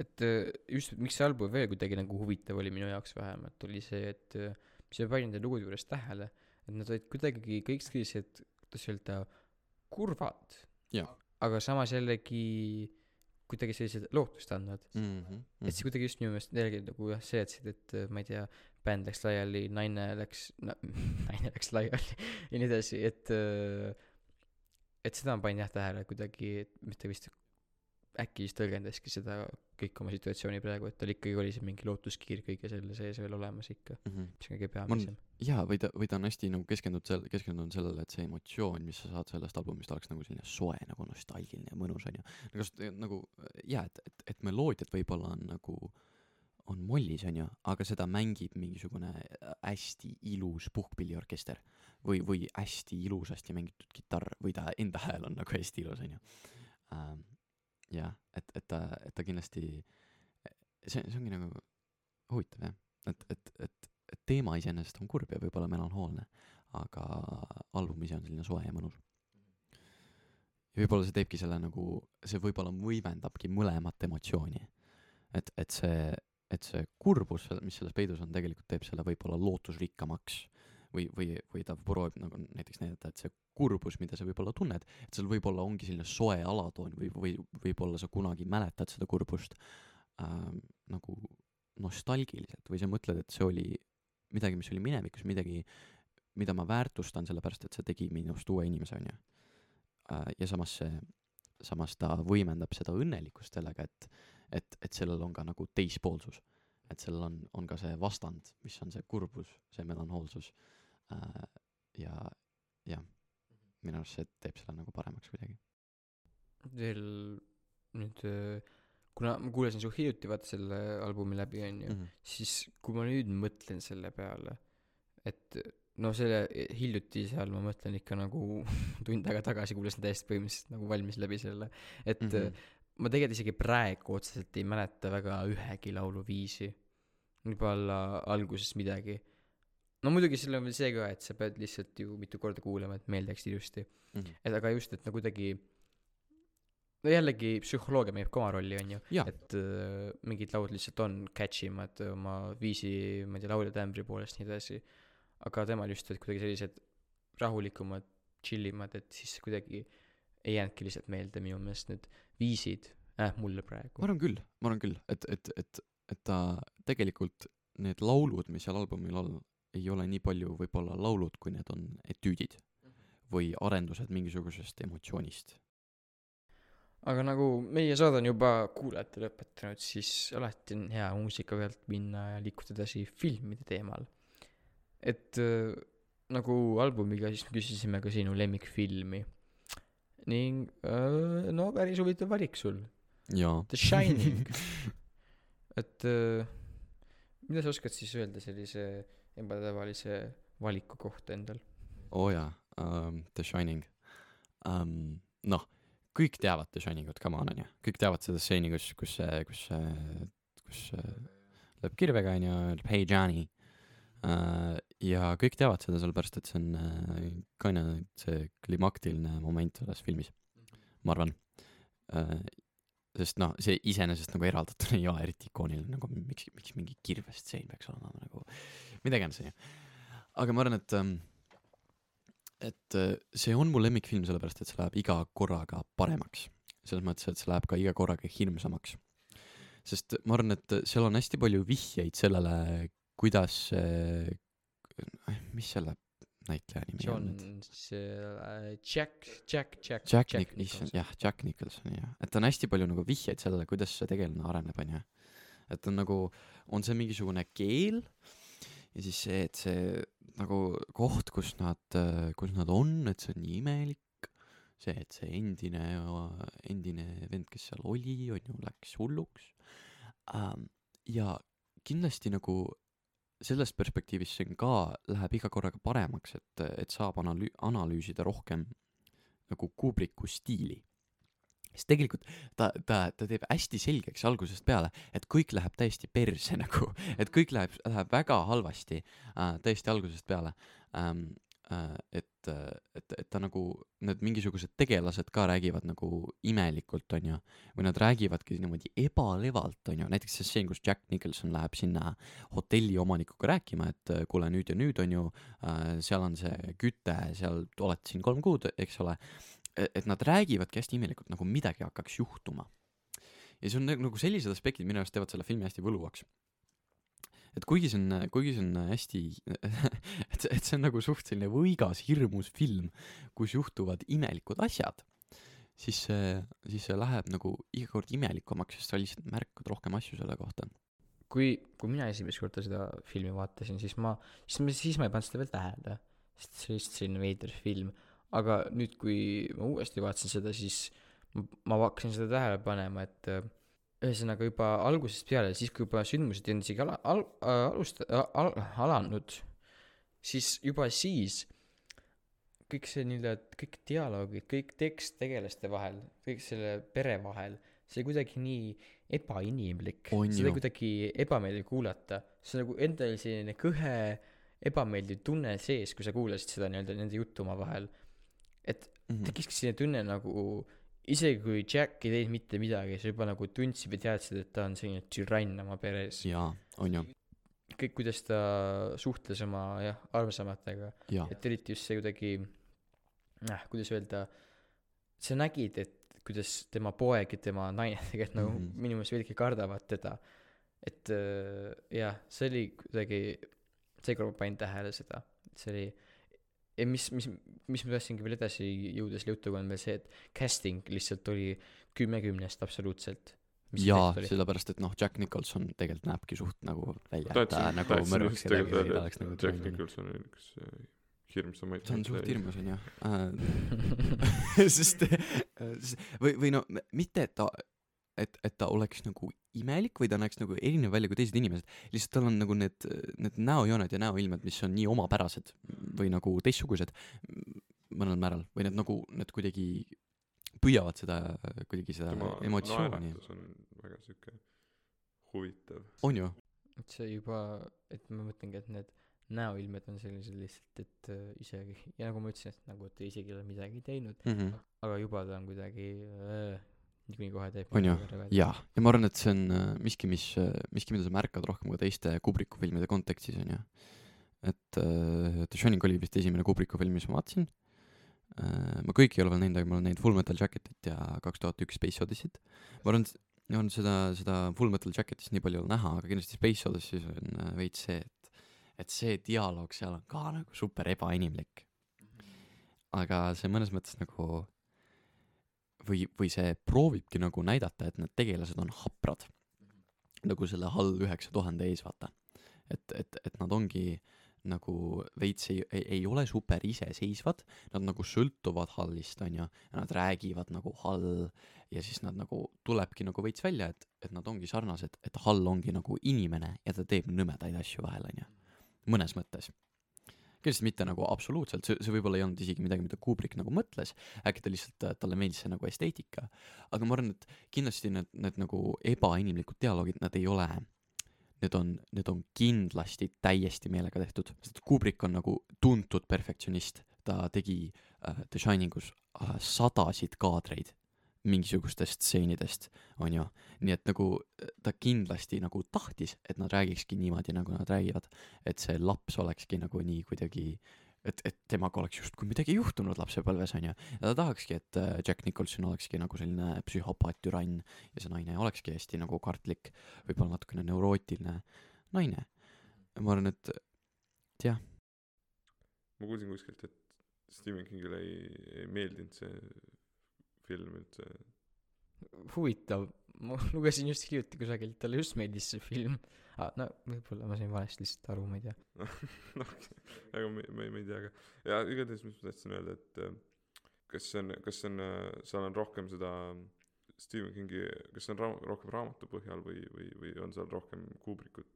et äh, just miks see album veel kuidagi nagu huvitav oli minu jaoks vähemalt, oli see, et äh, mis ma panin nende lugude juures tähele, et nad olid kuidagi kõik sellised, kuidas öelda, kurvad. Aga samas jällegi kuidagi sellised lootustandvad. mm. -hmm. et see kuidagi just minu meelest jällegi nagu jah, seletasid, et äh, ma ei tea, bänd läks laiali, naine läks na, naine läks laiali ja nii edasi, et et seda ma panin jah tähele kuidagi, et mitte vist äkki siis tõlgendaski seda kõik oma situatsiooni praegu, et tal ikkagi oli see mingi lootuskiir kõige selle sees veel olemas ikka, mm. -hmm. mis on kõige peamisem. jaa, või ta, või ta on hästi nagu keskendunud sel-, keskendunud sellele, et see emotsioon, mis sa saad sellest albumist, oleks nagu selline soe nagu nostalgiline ja mõnus onju. just nagu jaa, et, et, et meloodiad võib-olla on nagu, on mollis onju, aga seda mängib mingisugune hästi ilus puhkpilliorkester või, või hästi ilusasti mängitud kitarr või ta enda hääl on nagu hästi ilus onju ähm,. jah, et, et ta, et ta kindlasti, see, see ongi nagu huvitav jah, et, et, et et teema iseenesest on kurb ja võib-olla melanhoolne, aga album ise on selline soe ja mõnus. ja võib-olla see teebki selle nagu, see võib-olla võimendabki mõlemat emotsiooni. et, et see, et see kurbus, mis selles peidus on, tegelikult teeb selle võib-olla lootusrikkamaks või, või, või ta proovib nagu näiteks näidata, et see kurbus, mida sa võib-olla tunned, et seal võib-olla ongi selline soe alatoon või, või võib-olla sa kunagi mäletad seda kurbust äh, nagu nostalgiliselt või sa mõtled, et see oli midagi, mis oli minevikus, midagi, mida ma väärtustan, sellepärast et see tegi minust uue inimese, onju. ja samas see, samas ta võimendab seda õnnelikkust sellega, et, et, et sellel on ka nagu teispoolsus. et sellel on, on ka see vastand, mis on see kurbus, see melanhoolsus. ja, jah, minu arust see teeb selle nagu paremaks kuidagi. veel nüüd, kuna ma kuulasin su hiljuti vaata selle albumi läbi onju mm, -hmm. siis kui ma nüüd mõtlen selle peale, et no selle hiljuti seal ma mõtlen ikka nagu tund aega tagasi kuulasin täiesti põhimõtteliselt nagu valmis läbi selle, et mm. -hmm. ma tegelikult isegi praegu otseselt ei mäleta väga ühegi laulu viisi. võib-olla alguses midagi. No muidugi seal on veel see ka, et sa pead lihtsalt ju mitu korda kuulama, et meel jääks ilusti. Mhm. et aga just, et no kuidagi no jällegi psühholoogia mängib ka oma rolli onju Jaa. et äh, mingid laud lihtsalt on catchy mad oma viisi ma ei tea laulja tämbri poolest nii edasi aga temal just olid kuidagi sellised rahulikumad chillimad et siis kuidagi ei jäänudki lihtsalt meelde minu meelest need viisid äh, mulle ma praegu arvan küll, ma arvan küll, et, et, et, et ta tegelikult need laulud, mis seal albumil on, ei ole nii palju võib-olla laulud, kui need on etüüdid või arendused mingisugusest emotsioonist. aga nagu meie saade on juba kuulajatele õpetanud siis alati on hea muusika pealt minna ja liikuda edasi filmide teemal. Et äh, nagu albumiga siis küsisime ka sinu lemmikfilmi. Ning äh, no päris huvitav valik sul. The Shining. Et äh, mida sa oskad siis öelda sellise ebatavalise valiku kohta endal oo oh jaa um,, The Shining um,. noh, kõik teavad The Shiningut, come on onju, kõik teavad seda stseeni, kus, kus see, kus see, kus see lööb kirvega onju, ütleb hei Johnny uh,. ja kõik teavad seda sellepärast, et see on uh, kinda see klimaktiline moment selles filmis, ma arvan uh,. sest noh, see iseenesest nagu eraldatuna ei ole eriti ikooniline, nagu miks, miks mingi kirvestseen peaks olema nagu, mida iganes onju. aga ma arvan, et um, et äh, see on mu lemmikfilm sellepärast, et see läheb iga korraga paremaks. selles mõttes, et see läheb ka iga korraga hirmsamaks. sest ma arvan, et seal on hästi palju vihjeid sellele, kuidas see, mis selle näitleja nimi on nüüd see äh, Jack Jack Jack Jack Nic- issand jah Jack Nicholson jah et on hästi palju nagu vihjeid sellele kuidas see tegelane areneb onju et on nagu on see mingisugune keel ja siis see et see nagu koht kus nad kus nad on et see on nii imelik. See et see endine endine vend kes seal oli on ju läks hulluks. Ähm, ja kindlasti nagu sellest perspektiivist see on ka läheb iga korraga paremaks et et saab analüü- analüüsida rohkem nagu Kubricku stiili sest tegelikult ta ta ta teeb hästi selgeks algusest peale et kõik läheb täiesti perse nagu et kõik läheb läheb väga halvasti äh, täiesti algusest peale. Ähm, äh, et et et ta nagu need mingisugused tegelased ka räägivad nagu imelikult onju või nad räägivadki niimoodi ebalevalt onju näiteks see stseen kus Jack Nicholson läheb sinna hotelli omanikuga rääkima et äh, kuule nüüd ja nüüd onju äh, seal on see küte seal olete siin kolm kuud eks ole et nad räägivadki hästi imelikult nagu midagi hakkaks juhtuma. Ja see on nagu nagu sellised aspektid minu arust teevad selle filmi hästi võluvaks. Et kuigi see on kuigi see on hästi et et see on nagu suht selline võigas hirmus film kus juhtuvad imelikud asjad siis see siis see läheb nagu iga kord imelikumaks sest sa lihtsalt märkad rohkem asju selle kohta. Kui kui mina esimest korda seda filmi vaatasin siis ma siis ma siis ma ei pannud seda veel tähele. Sest see oli lihtsalt selline veider film aga nüüd kui ma uuesti vaatasin seda siis ma, hakkasin seda tähele panema et äh, ühesõnaga juba algusest peale siis kui juba sündmused olnud isegi ala- al- äh, alust- al- al- alanud siis juba siis kõik see nii-öelda kõik dialoogid kõik tekst tegelaste vahel kõik selle pere vahel see kuidagi nii ebainimlik. On seda kuidagi ebameeldiv kuulata. See nagu endal selline kõhe ebameeldiv tunne sees kui sa kuulasid seda nii-öelda nende juttu omavahel et mm -hmm. tekkiski selline tunne nagu isegi kui Jack ei teinud mitte midagi sa juba nagu tundsid või teadsid et ta on selline türann oma peres. Jaa on ju. Kõik kuidas ta suhtles oma jah armsamatega. Jaa. Et eriti just see kuidagi noh kuidas öelda sa nägid et kuidas tema poeg ja tema naine tegelikult nagu Mhm. minu meelest veidike kardavad teda. Et äh, jah see oli kuidagi seekord ma panin tähele seda. Et see oli ja mis mis mis ma tahtsingi veel edasi jõuda selle jutuga on veel see et casting lihtsalt oli kümme kümnest absoluutselt. Mis jaa sellepärast et noh Jack Nicholson tegelikult näebki suht nagu välja et ta nagu mõrvaks kedagi tegelikult või ta oleks nagu Jack Nicholson oli üks äh, hirmsamaid see on suht hirmus onju äh, sest või või no mitte et ta et et ta oleks nagu imelik või ta näeks nagu erinev välja kui teised inimesed. Lihtsalt tal on nagu need need näojooned ja näoilmed mis on nii omapärased või nagu teistsugused mõnel määral või need nagu need kuidagi püüavad seda kuidagi seda tema emotsiooni. naeratus on väga siuke huvitav. On ju? Et see juba et ma mõtlengi et need näoilmed on sellised lihtsalt et äh, isegi ja nagu ma ütlesin et nagu ta isegi ei ole midagi teinud mm -hmm. aga juba ta on kuidagi äh, niikuinii kohe teeb On ju? jaa. Ja ma arvan et see on äh, miski mis äh, miski mida sa märkad rohkem ka teiste Kubricku filmide kontekstis onju et äh, The Shining oli vist esimene Kubricku film mis ma vaatasin. Äh, ma kõiki ei ole veel näinud aga ma olen näinud Full Metal Jacketit ja kaks tuhat üks Space Odyssey't. Ma arvan et seda seda Full Metal Jacketist nii palju ei ole näha aga kindlasti Space Odyssey's on veits see et et see dialoog seal on ka nagu super ebainimlik. Aga see mõnes mõttes nagu või või see proovibki nagu näidata et need tegelased on haprad. Nagu selle HAL üheksa tuhande ees vaata. Et et et nad ongi nagu veits ei, ei, ei ole super iseseisvad, nad nagu sõltuvad HAL-ist, on ju, nad räägivad nagu HAL ja siis nad nagu, tulebki nagu veits välja, et, et nad ongi sarnased, et HAL ongi nagu inimene ja ta teeb nõmedaid asju vahel, on ju. mõnes mõttes. Kindlasti mitte nagu absoluutselt, see, see võib-olla ei olnud isegi midagi, mida Kubrick nagu mõtles, äkki ta lihtsalt, talle meeldis see nagu esteetika, aga ma arvan, et kindlasti need, need nagu ebainimlikud dialoogid, nad ei ole need on, need on kindlasti täiesti meelega tehtud, sest Kubrick on nagu tuntud perfektsionist, ta tegi äh, The Shiningus äh, sadasid kaadreid mingisugustest stseenidest, on ju, nii et nagu ta kindlasti nagu tahtis, et nad räägikski niimoodi, nagu nad räägivad, et see laps olekski nagu nii kuidagi et, et temaga oleks justkui midagi juhtunud lapsepõlves, on ju, ja ta tahakski, et äh, Jack Nicholson olekski nagu selline psühhopaat, türann ja see naine olekski hästi nagu kartlik, võib-olla natukene neurootiline naine. ma arvan, et jah. ma kuulsin kuskilt, et Stephen Kingile ei, ei meeldinud see film üldse. huvitav, ma lugesin just hiljuti kusagilt, talle just meeldis see film ah,. no võib-olla ma sain valesti lihtsalt aru, ma ei tea. noh, aga me, me, me ei tea ka. ja igatahes, mis ma tahtsin öelda, et äh, kas see on, kas see on, seal on rohkem seda Stephen Kingi, kas see on ra-, rohkem raamatu põhjal või, või, või on seal rohkem Kubrickut,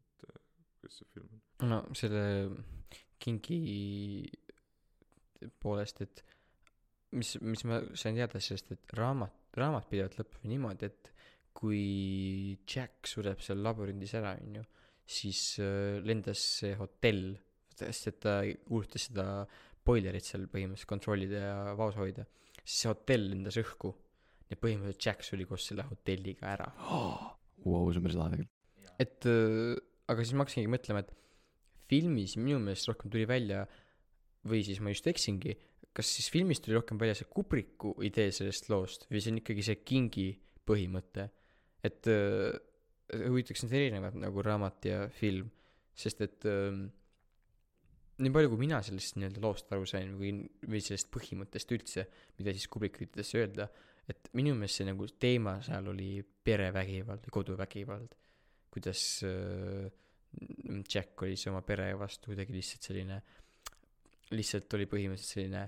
et äh, kuidas see film on? no selle kingi poolest, et mis, mis ma sain teada sellest, et raamat, raamat pidevalt lõpeb niimoodi, et kui Jack sureb seal labürindis ära, onju, siis äh, lendas see hotell, sest et ta kuulutas seda boilerit seal põhimõtteliselt kontrollida ja vaos hoida, siis see hotell lendas õhku ja põhimõtteliselt Jack suri koos selle hotelliga ära. Vau, see on päris lahe tegelikult. et äh, aga siis ma hakkasingi mõtlema, et filmis minu meelest rohkem tuli välja või siis ma just eksingi, kas siis filmis tuli rohkem välja see Kubriku idee sellest loost või see on ikkagi see Kingi põhimõte, et äh, huvitaks need erinevad nagu raamat ja film, sest et äh, nii palju, kui mina sellest nii-öelda loost aru sain või, või sellest põhimõttest üldse, mida siis Kubrick üritas öelda, et minu meelest see nagu teema seal oli perevägivald koduvägivald. kuidas äh, Jack oli siis oma pere vastu kuidagi lihtsalt selline, lihtsalt oli põhimõtteliselt selline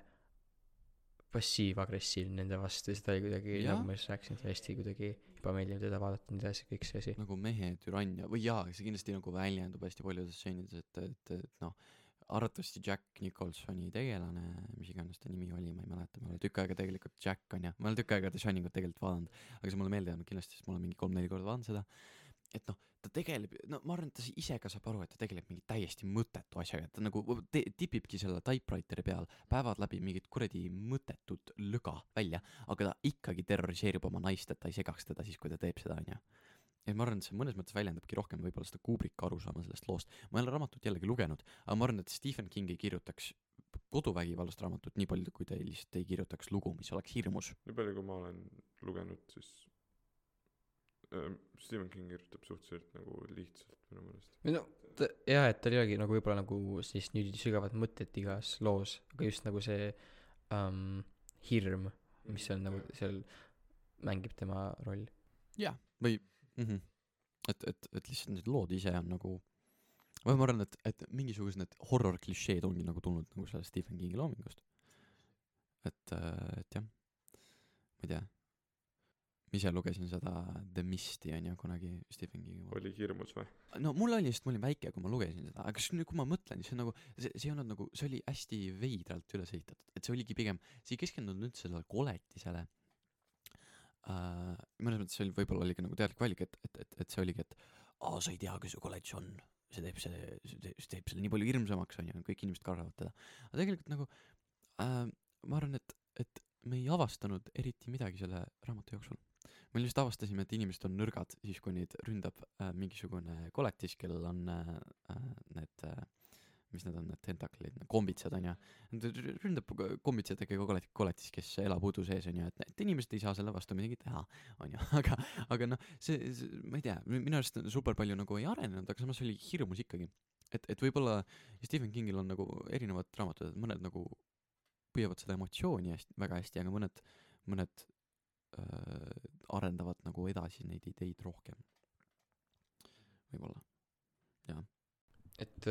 passiiv-agressiivne nende vastu ja seda oli kuidagi, nagu ma just rääkisin, hästi kuidagi ebameeldiv teda vaadata, nii edasi, kõik see asi. nagu mehe türannia või jaa, see kindlasti nagu väljendub hästi paljudes stseenides, et, et, et noh, arvatavasti Jack Nicholsoni tegelane, mis iganes ta nimi oli, ma ei mäleta, ma olen tükk aega tegelikult Jack on ju, ma olen tükk aega The Shiningut tegelikult vaadanud, aga see mulle meelde jäänud kindlasti, sest ma olen mingi kolm-neli korda vaadanud seda. Et noh, ta tegeleb, no ma arvan, et ta ise ka saab aru, et ta tegeleb mingi täiesti mõttetu asjaga, et ta nagu te- tipibki selle typewriteri peal päevad läbi mingit kuradi mõttetut löga välja, aga ta ikkagi terroriseerib oma naist, et ta ei segaks teda siis, kui ta teeb seda, onju et ma arvan, et see mõnes mõttes väljendabki rohkem võib-olla seda Kubricki arusaama sellest loost. ma ei ole raamatut jällegi lugenud, aga ma arvan, et Stephen King ei kirjutaks koduvägivallast raamatut nii palju, kui ta lihtsalt ei kirjutaks lugu, mis oleks hirmus. nii palju, kui ma olen lugenud, siis Stephen King kirjutab suhteliselt nagu lihtsalt minu meelest. või no ta, jah, et tal ei olegi nagu võib-olla nagu sellist nii sügavat mõtet igas loos, aga just nagu see um, hirm, mis on nagu seal mängib tema roll. jah, või mm -hmm. et, et, et lihtsalt need lood ise on nagu või ma arvan, et, et mingisugused need horror klišeed ongi nagu tulnud nagu sellest Stephen Kingi loomingust. et, et jah, ma ei tea. Ma ise lugesin seda The Misti on ju kunagi Stephen Kingi oli hirmus või? no mul oli lihtsalt, ma olin väike, kui ma lugesin seda, aga siis nüüd, kui ma mõtlen, siis see on nagu, see, see ei olnud nagu, see oli hästi veidralt üles ehitatud, et see oligi pigem, see ei keskendunud üldse sellele koletisele äh,. mõnes mõttes see oli, võib-olla oli ka nagu teadlik valik, et, et, et, et see oligi, et aa, sa ei tea, kes see koletis on, see teeb selle, see teeb, selle nii palju hirmsamaks, on ju, kõik inimesed kardavad teda. aga tegelikult nagu äh, ma arvan, et, et me ei avastanud eriti midagi selle raamatu jooksul. Me lihtsalt avastasime, et inimesed on nõrgad siis, kui neid ründab äh, mingisugune koletis, kellel on äh, äh, need äh, mis need on, need tentaklid, kombitsad on ju. ründab ko- kombitsadega kolet-, koletis, kes elab udu sees on ju, et, et inimesed ei saa selle vastu midagi teha, on ju, aga, aga noh, see, see, ma ei tea, minu arust super palju nagu ei arenenud, aga samas oli hirmus ikkagi. et, et võib-olla Stephen Kingil on nagu erinevad raamatud, mõned nagu püüavad seda emotsiooni hästi, väga hästi, aga mõned, mõned arendavad nagu edasi neid ideid rohkem. võib-olla, jah. et,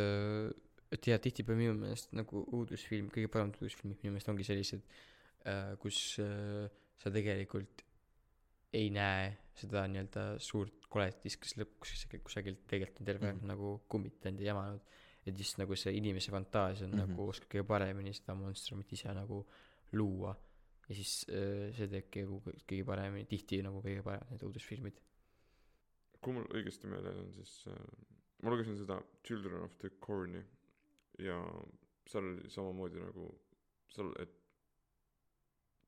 et jah, tihtipeale minu meelest nagu uudisfilm, kõige paremad uudisfilmid minu meelest ongi sellised, kus äh, sa tegelikult ei näe seda nii-öelda suurt koletist, kes lõpuks kusagilt- tegelikult on terve aeg mm. nagu kummitanud ja jamanud. et just nagu see inimese fantaasia on mm. -hmm. nagu oskab kõige paremini seda monstrumit ise nagu luua. Ja siis äh, see nagu kõ- kõige paremini, tihti nagu kõige paremad need uudisfilmid. kui mul õigesti meeles on, siis äh, ma lugesin seda Children of the Corn'i ja seal oli samamoodi nagu seal, et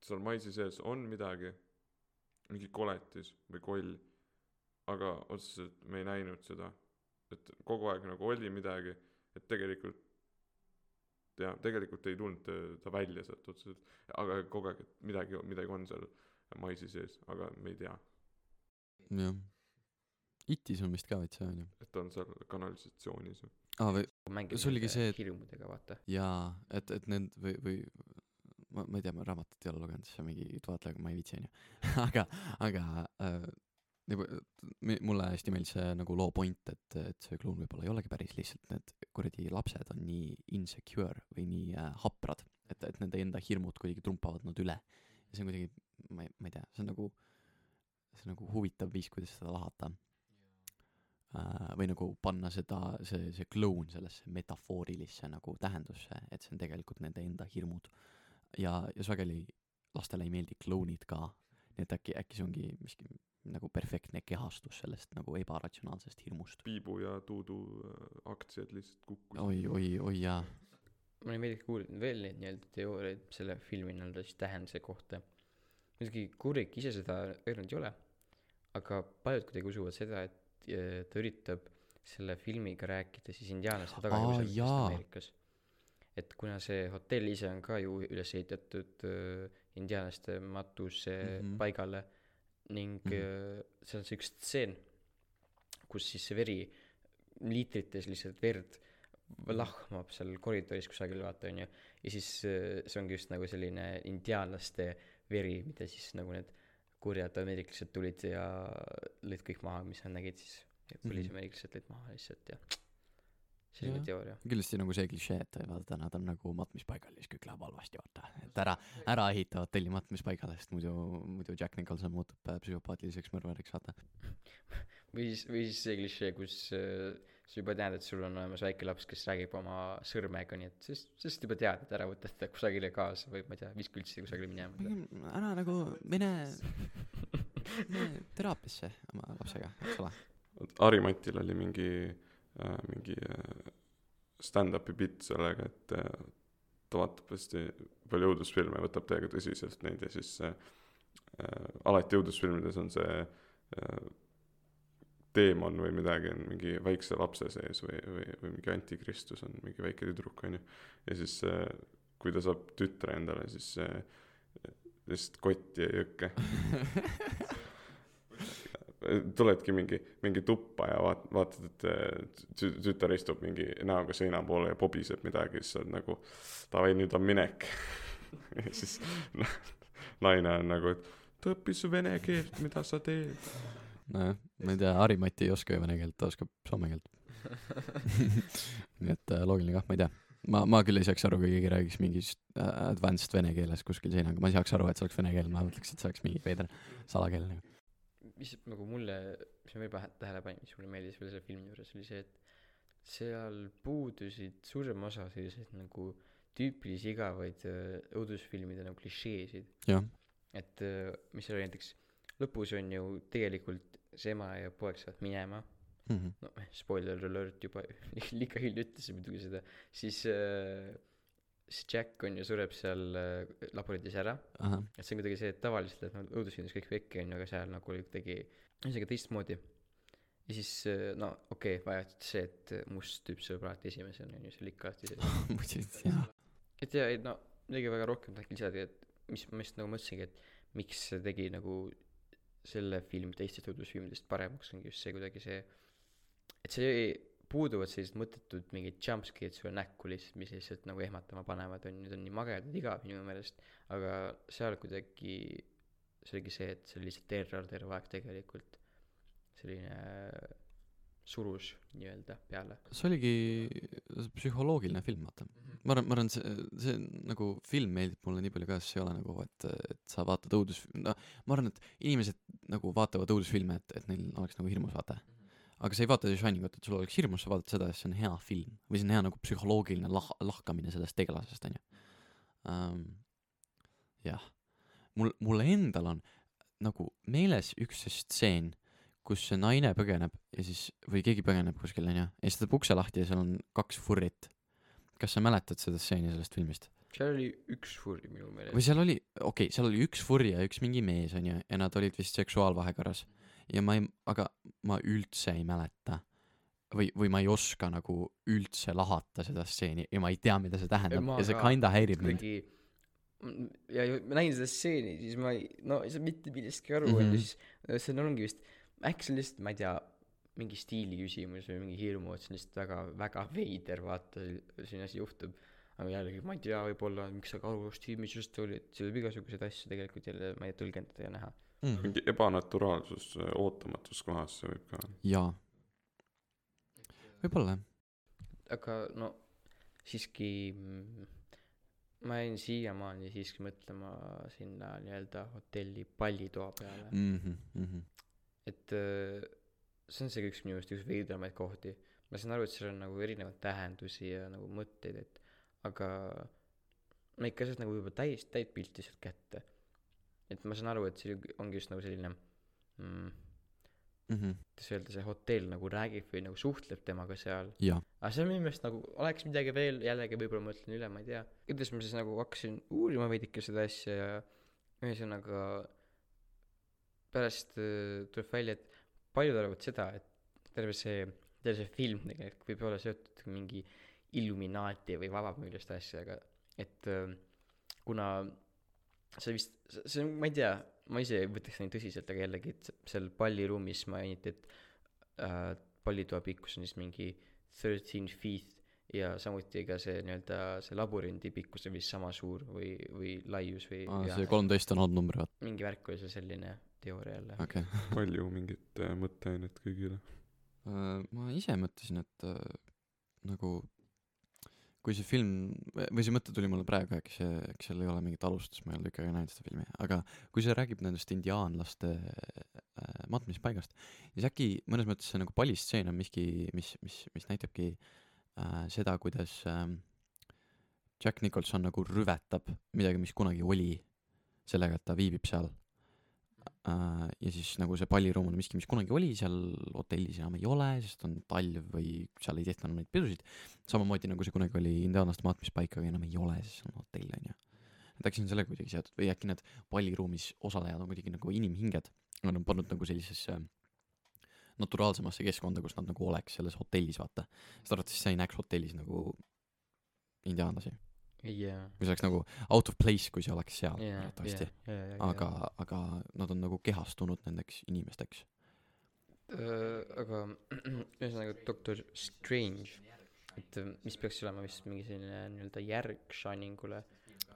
seal maisi sees on midagi, mingi koletis või koll, aga otseselt me ei näinud seda, et kogu aeg nagu oli midagi, et tegelikult jaa, tegelikult ei tulnud ta- ta välja sealt otseselt, aga kogu aeg, et midagi, midagi on seal maisi sees, aga me ei tea. jah. Itis on vist ka veits see onju. Et ta on seal kanalisatsioonis. Või aa või See oligi see, et- hirmudega vaata. Jaa et et need või või ma ma ei tea ma raamatut ei ole lugenud siis on mingi vaatleja ma ei viitsi onju. Aga aga äh, nagu mulle hästi meeldis see nagu loo point et et see kloun võib-olla ei olegi päris lihtsalt need kuradi lapsed on nii insecure või nii äh, haprad et et nende enda hirmud kuidagi trumpavad nad üle. Ja see on kuidagi ma ei ma ei tea see on nagu see on nagu huvitav viis kuidas seda lahata. Äh, või nagu panna seda see see kloun sellesse metafoorilisse nagu tähendusse et see on tegelikult nende enda hirmud. Ja ja sageli lastele ei meeldi klounid ka. Nii et äkki äkki see ongi miski nagu perfektne kehastus sellest nagu ebaratsionaalsest hirmust Piibu ja Tuudu äh, aktsiad lihtsalt kukkusid oi oi oi jaa mulle meeldib kuulda veel neid nii-öelda teooriaid selle filmi nii-öelda siis tähenduse kohta muidugi Kubrick ise seda öelnud ei ole aga paljud kuidagi usuvad seda et eh, ta üritab selle filmiga rääkida siis indiaanlaste Aa, tagakiusamisest jaa. Ameerikas et kuna see hotell ise on ka ju üles ehitatud äh, indiaanlaste matuse mm. -hmm. paigale ning mm Mhm. -hmm. seal on see üks stseen kus siis see veri liitrites lihtsalt verd lahmab seal koridoris kusagil vaata onju ja siis äh, see ongi just nagu selline indiaanlaste veri mida siis nagu need kurjad ameeriklased tulid ja lõid kõik maha mis nad nägid siis põlisameeriklased lõid maha lihtsalt ja selline teooria. Kindlasti nagu see klišee et vaata nad on nagu matmispaigal ja siis kõik läheb halvasti vaata. Et ära ära ehita hotelli matmispaigale sest muidu muidu Jack Nicholson muutub äh, psühhopaatiliseks mõrvariks vaata. Või siis või siis see klišee kus äh, sa juba tead et sul on olemas väike laps kes räägib oma sõrmega nii et siis siis juba tead et ära võta teda kusagile kaasa või ma ei tea viska üldse kusagile minema. Ära nagu mine mine teraapiasse oma lapsega eks ole. Vot Harimatil oli mingi äh, mingi äh, stand-up'i bitt sellega et äh, ta vaatab hästi palju õudusfilme ja võtab täiega tõsiselt neid ja siis äh, äh, alati õudusfilmides on see äh, teemon või midagi on mingi väikse lapse sees või või või mingi antikristus on mingi väike tüdruk onju. Ja siis äh, kui ta saab tütre endale siis äh, lihtsalt kotti ei jõkke tuledki mingi mingi tuppa ja vaat- vaatad et äh, tü- tütar istub mingi näoga seina poole ja pobiseb midagi siis sa oled nagu davai nüüd on minek. Ja siis naine on nagu et ta õppis vene keelt mida sa teed. Nojah ma ei tea Harimati ei oska ju vene keelt ta oskab soome keelt. Nii et äh, loogiline kah ma ei tea. Ma ma küll ei saaks aru kui keegi räägiks mingist äh, advanced vene keeles kuskil seinaga ma ei saaks aru et see oleks vene keel ma mõtleks et see oleks mingi veider salakeel nagu mis nagu mulle mis ma juba tähele panin mis mulle meeldis veel selle filmi juures oli see et seal puudusid suurem osa selliseid nagu tüüpilisi igavaid äh, õudusfilmide nagu klišeesid. Et äh, mis seal oli näiteks lõpus on ju tegelikult see ema ja poeg saavad minema. Mhm. no eh, spoiler alert juba liiga hilja ütlesin muidugi seda. Siis äh, siis Jack on ju sureb seal äh, laborites ära. Et see on kuidagi see et tavaliselt et noh õudusfilmis kõik pekki on ju aga seal nagu oli kuidagi ühesõnaga teistmoodi. Ja siis äh, no okei okay, vajutati see et must tüüp sureb alati esimesena on ju see oli ikka alati see. Muidugi jah. Et jaa ei no midagi väga rohkem tahaks lisada et mis ma just nagu mõtlesingi et miks see tegi nagu selle filmi teistest õudusfilmidest paremaks ongi just see kuidagi see et see puuduvad sellised mõttetud mingid jumpscare'id sulle näkku lihtsalt mis lihtsalt nagu ehmatama panevad on ju need on nii magedad igav minu meelest. Aga seal kuidagi see oligi see et see oli lihtsalt terror terve aeg tegelikult selline surus nii-öelda peale. See oligi psühholoogiline film vaata. Ma arvan ma arvan see see nagu film meeldib mulle nii palju ka sest see ei ole nagu et et sa vaatad õudus no ma arvan et inimesed nagu vaatavad õudusfilme et et neil oleks nagu hirmus vaata aga sa ei vaata The Shiningut et sul oleks hirmus sa vaatad seda sest see on hea film. Või see on hea nagu psühholoogiline lah- lahkamine sellest tegelasest onju. Um, jah. Mul mul endal on nagu meeles üks see stseen kus see naine põgeneb ja siis või keegi põgeneb kuskil onju ja siis ta teeb ukse lahti ja seal on kaks furrit. Kas sa mäletad seda stseeni sellest filmist? Seal oli üks furry minu meelest. Või seal oli okei okay, seal oli üks furri ja üks mingi mees onju ja nad olid vist seksuaalvahekorras ja ma ei aga ma üldse ei mäleta või või ma ei oska nagu üldse lahata seda stseeni ja ma ei tea mida see tähendab ma ja see kinda häirib mind mm, ja ju- ma nägin seda stseeni siis ma ei no ei saa mitte millestki aru Mhm. onju siis äh, see on ongi vist äkki see on lihtsalt ma ei tea mingi stiili küsimus või mingi hirmu, et see on lihtsalt väga, väga veider, vaata, selline asi juhtub. aga jällegi, ma ei tea, võib-olla miks see kaalukaustiimis just oli, et see võib igasuguseid asju tegelikult jälle, ma ei tõlgendada ja näha. mm.. mingi ebanaturaalsus ootamatus kohas, see võib ka. jaa. võib-olla aga no siiski mm, ma jäin siiamaani siiski mõtlema sinna nii-öelda hotelli pallitoa peale mm., Mhm, mhm. et äh, see on see üks minu arust üks veidramaid kohti. ma saan aru, et seal on nagu erinevaid tähendusi ja nagu mõtteid, et aga ma ikka ei saanud nagu juba täis, täit pilti sealt kätte. Et ma saan aru, et see ongi just nagu selline mm, Mhm. kuidas öelda, see hotell nagu räägib või nagu suhtleb temaga seal. Aga see on minu meelest nagu oleks midagi veel jällegi võib-olla ma ütlen üle ma ei tea. Kuidas ma siis nagu hakkasin uurima veidike seda asja ja ühesõnaga pärast äh, tuleb välja et paljud arvavad seda et terve see terve see film tegelikult võib olla seotud mingi Illuminaati või vabamüüliste asjaga. Et äh, kuna see vist see see on ma ei tea ma ise ei võtaks neid tõsiselt aga jällegi et seal palliruumis mainiti et äh, pallitoa pikkus on siis mingi thirteen feet ja samuti ka see nii-öelda see labürindi pikkus on vist sama suur või, või laius või aa, jah, see kolmteist on halvnumber, vaata. mingi värk oli seal selline teooria jälle okei okay. palju mingit äh, mõtteainet kõigile. ma ise mõtlesin, et äh, nagu kui see film või see mõte tuli mulle praegu, äkki see, äkki seal ei ole mingit alust, sest ma ei ole tükk aega näinud seda filmi, aga kui see räägib nendest indiaanlaste äh, matmispaigast, siis äkki mõnes mõttes see nagu palistseen on miski, mis, mis, mis näitabki äh, seda, kuidas äh, Jack Nicholson nagu rüvetab midagi, mis kunagi oli, sellega, et ta viibib seal. Ja siis nagu see palliruum on miski, mis kunagi oli seal hotellis enam ei ole, sest on talv või seal ei tehta enam neid pidusid. samamoodi nagu see kunagi oli indiaanlaste matmispaik, aga enam ei ole, see on hotell onju. et äkki see on sellega kuidagi seotud või äkki need palliruumis osalejad on kuidagi nagu inimhinged, nad on pannud nagu sellisesse naturaalsemasse keskkonda, kus nad nagu oleks selles hotellis, vaata. sest arvates sa ei näeks hotellis nagu indiaanlasi, jaa või see oleks nagu out of place, kui see oleks seal jaa arvatavasti. jaa jaa aga, aga nad on nagu kehastunud nendeks inimesteks. Äh, aga ühesõnaga Doctor Strange et äh, mis peaks olema vist mingi selline nii-öelda järg Shiningule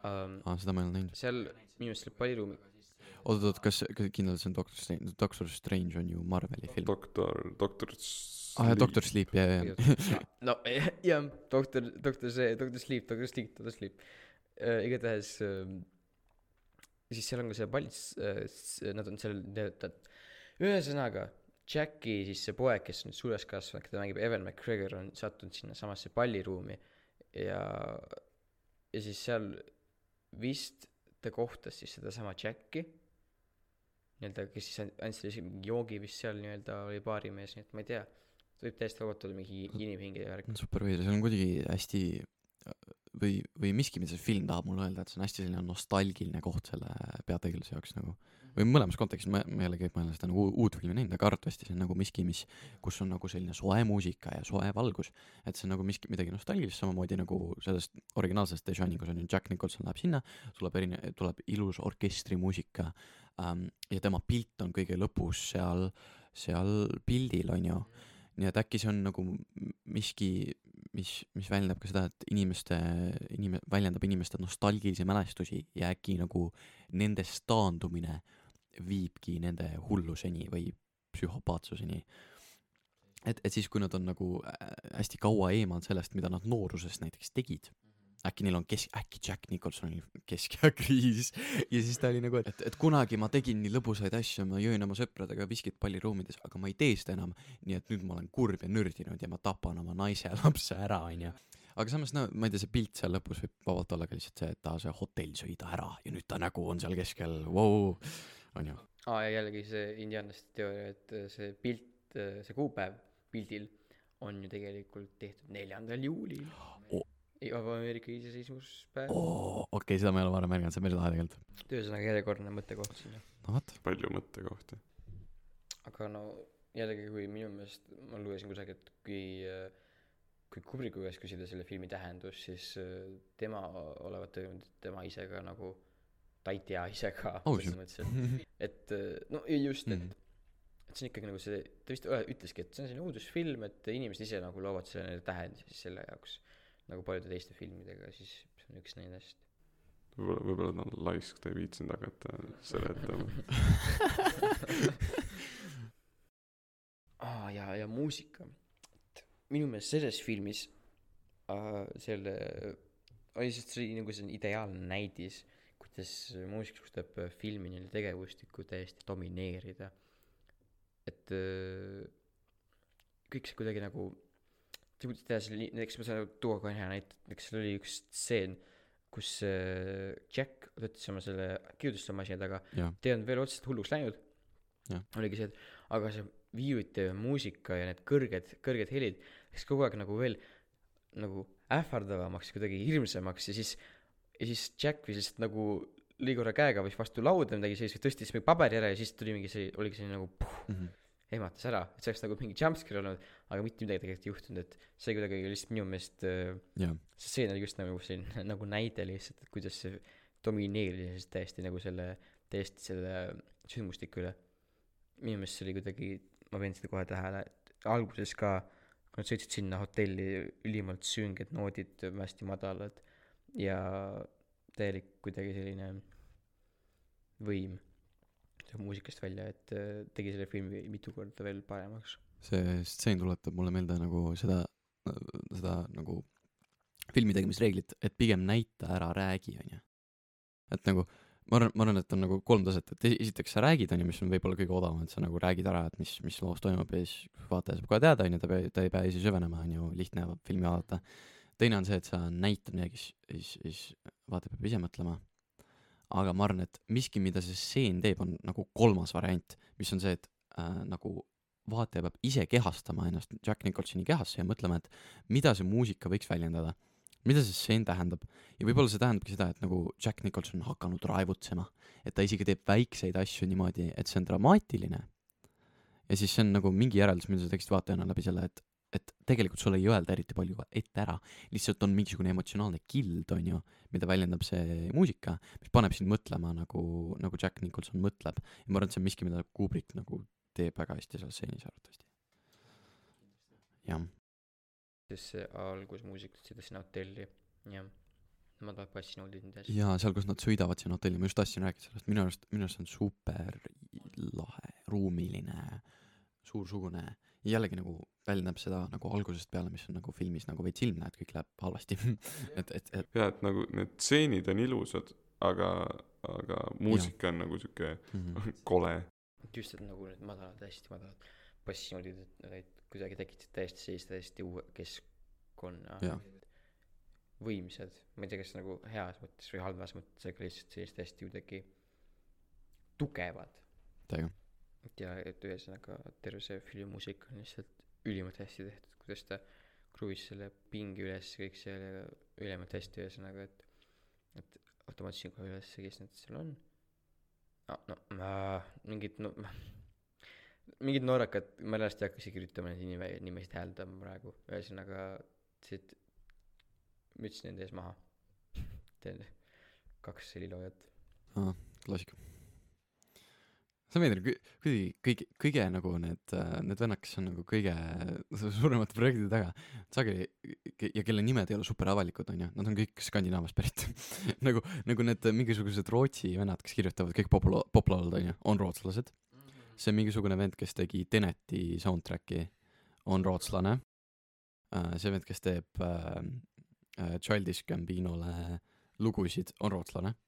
um, aa, seda ma ei ole näinud. seal minu meelest selle palliruumi oot-oot, kas, kas kindlalt see on Doctor Strange, Doctor Strange on ju Marveli film. doktor, doktor. aa jaa, Doctor Sleep, jaa, jaa, jaa. no jah doktor doktor see doktor Sleep doktor Sleep doktor Sleep äh, igatahes äh, siis seal on ka see pall äh, nad on seal ühesõnaga Jacki siis see poeg kes on nüüd suures kasvanud keda mängib Evan McGregor on sattunud sinna samasse palliruumi ja ja siis seal vist ta kohtas siis sedasama Jacki nii-öelda kes siis and- andis talle isegi mingi joogi vist seal nii-öelda oli baarimees nii et ma ei tea võib täiesti vabalt olla mingi inimhinge ja värk super veider, see on kuidagi hästi või, või miski, mida see film tahab mulle öelda, et see on hästi selline nostalgiline koht selle peategelase jaoks nagu. või mõlemas kontekstis, ma, ma jällegi, ma ei ole seda nagu uut filmi näinud, aga arvatavasti see on nagu miski, mis, kus on nagu selline soe muusika ja soe valgus. et see on nagu miski, midagi nostalgilist, samamoodi nagu sellest originaalsest The Shiningus on ju Jack Nicholson läheb sinna, tuleb erine-, tuleb ilus orkestrimuusika ähm, ja tema pilt on kõige lõpus seal, seal pildil, on ju. Nii et äkki see on nagu miski, mis, mis väljendab ka seda, et inimeste, inim-, väljendab inimeste nostalgilisi mälestusi ja äkki nagu nendest taandumine viibki nende hulluseni või psühhopaatsuseni. et, et siis, kui nad on nagu äh, hästi kaua eemal sellest, mida nad nooruses näiteks tegid, äkki neil on kesk, äkki Jack Nicholsonil keskeakriis ja siis ta oli nagu, et, et kunagi ma tegin nii lõbusaid asju, ma jõin oma sõpradega viskit palliruumides, aga ma ei tee seda enam, nii et nüüd ma olen kurb ja nördinud ja ma tapan oma naise ja lapse ära, onju. aga samas no ma ei tea, see pilt seal lõpus võib vabalt olla ka lihtsalt see, et aa, see hotell sõi ta ära ja nüüd ta nägu on seal keskel, vau, onju. aa ja jällegi see indiaanlaste teooria et äh, see pilt äh, see kuupäev pildil on ju tegelikult tehtud neljandal juulil vaba Ameerika iseseisvuspäev oo, okei okay,, seda ma ei ole varem märganud, see on päris lahe tegelikult. ühesõnaga järjekordne mõttekoht sinna no vot, palju mõttekohti. aga no jällegi kui minu meelest ma lugesin kusagilt kui äh, kui Kubricku käest küsida selle filmi tähendus siis äh, tema olevat öelnud et tema ise ka nagu ta ei tea ise ka selles mõttes et et äh, no just et Mhm. et see on ikkagi nagu see ta vist öel- ütleski et see on selline õudusfilm et inimesed ise nagu loovad selle tähendi siis selle jaoks nagu paljude teiste filmidega siis see on üks nendest võib-olla võib-olla ta on laisk ta ei viitsinud hakata seletama. Aa ja ja muusika. Et minu meelest selles filmis äh, selle oli lihtsalt see nagu selline ideaalne näidis kuidas muusika suudab äh, filmi nii-öelda tegevustikku täiesti domineerida. Et äh, kõik see kuidagi nagu võid teha selle näiteks ma saan tuua ka hea näite näiteks seal oli üks stseen kus äh, Jack võttis oma selle kirjutusmasina taga. Ei olnud veel otseselt hulluks läinud. Oligi see et aga see viiuti muusika ja need kõrged kõrged helid läks kogu aeg nagu veel nagu ähvardavamaks kuidagi hirmsamaks ja siis ja siis Jack viis lihtsalt nagu lõi korra käega või vastu lauda midagi sellist tõstis mingi paberi ära ja siis tuli mingi see oligi selline nagu puh, Mhm. Ehmatas ära et see oleks nagu mingi jumpscare olnud aga mitte midagi tegelikult ei juhtunud et see kuidagi lihtsalt minu meelest äh, jah, see stseen oli just nagu selline nagu näide lihtsalt et kuidas see domineeris siis täiesti nagu selle täiesti selle sündmustiku üle. Minu meelest see oli kuidagi ma panin seda kohe tähele et alguses ka kui nad sõitsid sinna hotelli ülimalt sünged noodid hästi madalad ja täielik kuidagi selline võim muusikast välja et äh, tegi selle filmi mitu korda veel paremaks see stseen tuletab mulle meelde nagu seda, seda nagu filmi tegemisreeglit, et pigem näita ära, räägi, onju. et nagu ma arvan, ma arvan, et on nagu kolm taset, et esi- esiteks sa räägid, onju, mis on võib-olla kõige odavam, et sa nagu räägid ära, et mis, mis loos toimub ja siis vaataja saab kohe teada, onju, ta pea-, ta ei pea ise süvenema, onju, lihtne filmi vaadata. teine on see, et sa näitad midagi, siis, siis, siis vaataja peab ise mõtlema. Aga ma arvan, et miski, mida see stseen teeb, on nagu kolmas variant, mis on see, et äh, nagu vaataja peab ise kehastama ennast Jack Nicholsoni kehasse ja mõtlema, et mida see muusika võiks väljendada. mida see stseen tähendab ja võib-olla see tähendabki seda, et nagu Jack Nicholson on hakanud raevutsema, et ta isegi teeb väikseid asju niimoodi, et see on dramaatiline. ja siis see on nagu mingi järeldus, mida sa teeksid vaatajana läbi selle, et, et tegelikult sulle ei öelda eriti palju ette ära, lihtsalt on mingisugune emotsionaalne kild, on ju, mida väljendab see muusika, mis paneb sind mõtlema nagu, nagu Jack Nicholson mõtleb. ja ma arvan, et see on miski, mida Kubrick nagu teeb väga hästi selles stseenis arvatavasti. jah, siis see algusmuusikat sõidas sinna hotelli jah madalad bassinoodid nende asjad ja seal, kus nad sõidavad sinna hotelli, ma just tahtsin rääkida sellest, minu arust, minu arust see on super lahe, ruumiline, suursugune. Jällegi nagu väljendab seda nagu algusest peale, mis on nagu filmis nagu veits ilmne, et kõik läheb halvasti. et, et, et jaa et nagu need stseenid on ilusad aga aga muusika on nagu siuke mm, kole. Et just et nagu need madalad hästi madalad bassinoodid et need kuidagi tekitasid täiesti sellist täiesti uue keskkonna võimsad. Ma ei tea kas nagu heas mõttes või halvas mõttes aga lihtsalt sellist hästi kuidagi tugevad täiega. Ja et ühesõnaga terve see filmi muusika on lihtsalt ülimalt hästi tehtud. Kuidas ta kruvis selle pingi üles kõik see ülimalt hästi ühesõnaga et et otsin kohe üles kes need seal on. Ah, no äh, mingid no mingid noorekad ma pärast ei hakka isegi üritama neid nime nimesid hääldama praegu. Ühesõnaga siit müts nende ees maha. Kaks heliloojat klassika. See veider, kuidagi kõige, kõige nagu need, need vennad, kes on nagu kõige su- suuremate projektide taga, sageli ja kelle nimed ei ole super avalikud, onju, nad on kõik Skandinaaviast pärit nagu, nagu need mingisugused Rootsi vennad, kes kirjutavad kõik popula-, poplaulud, onju, on rootslased. see mingisugune vend, kes tegi Teneti soundtrack'i, on rootslane. see vend, kes teeb äh, äh, Childish Gambinole lugusid, on rootslane äh,.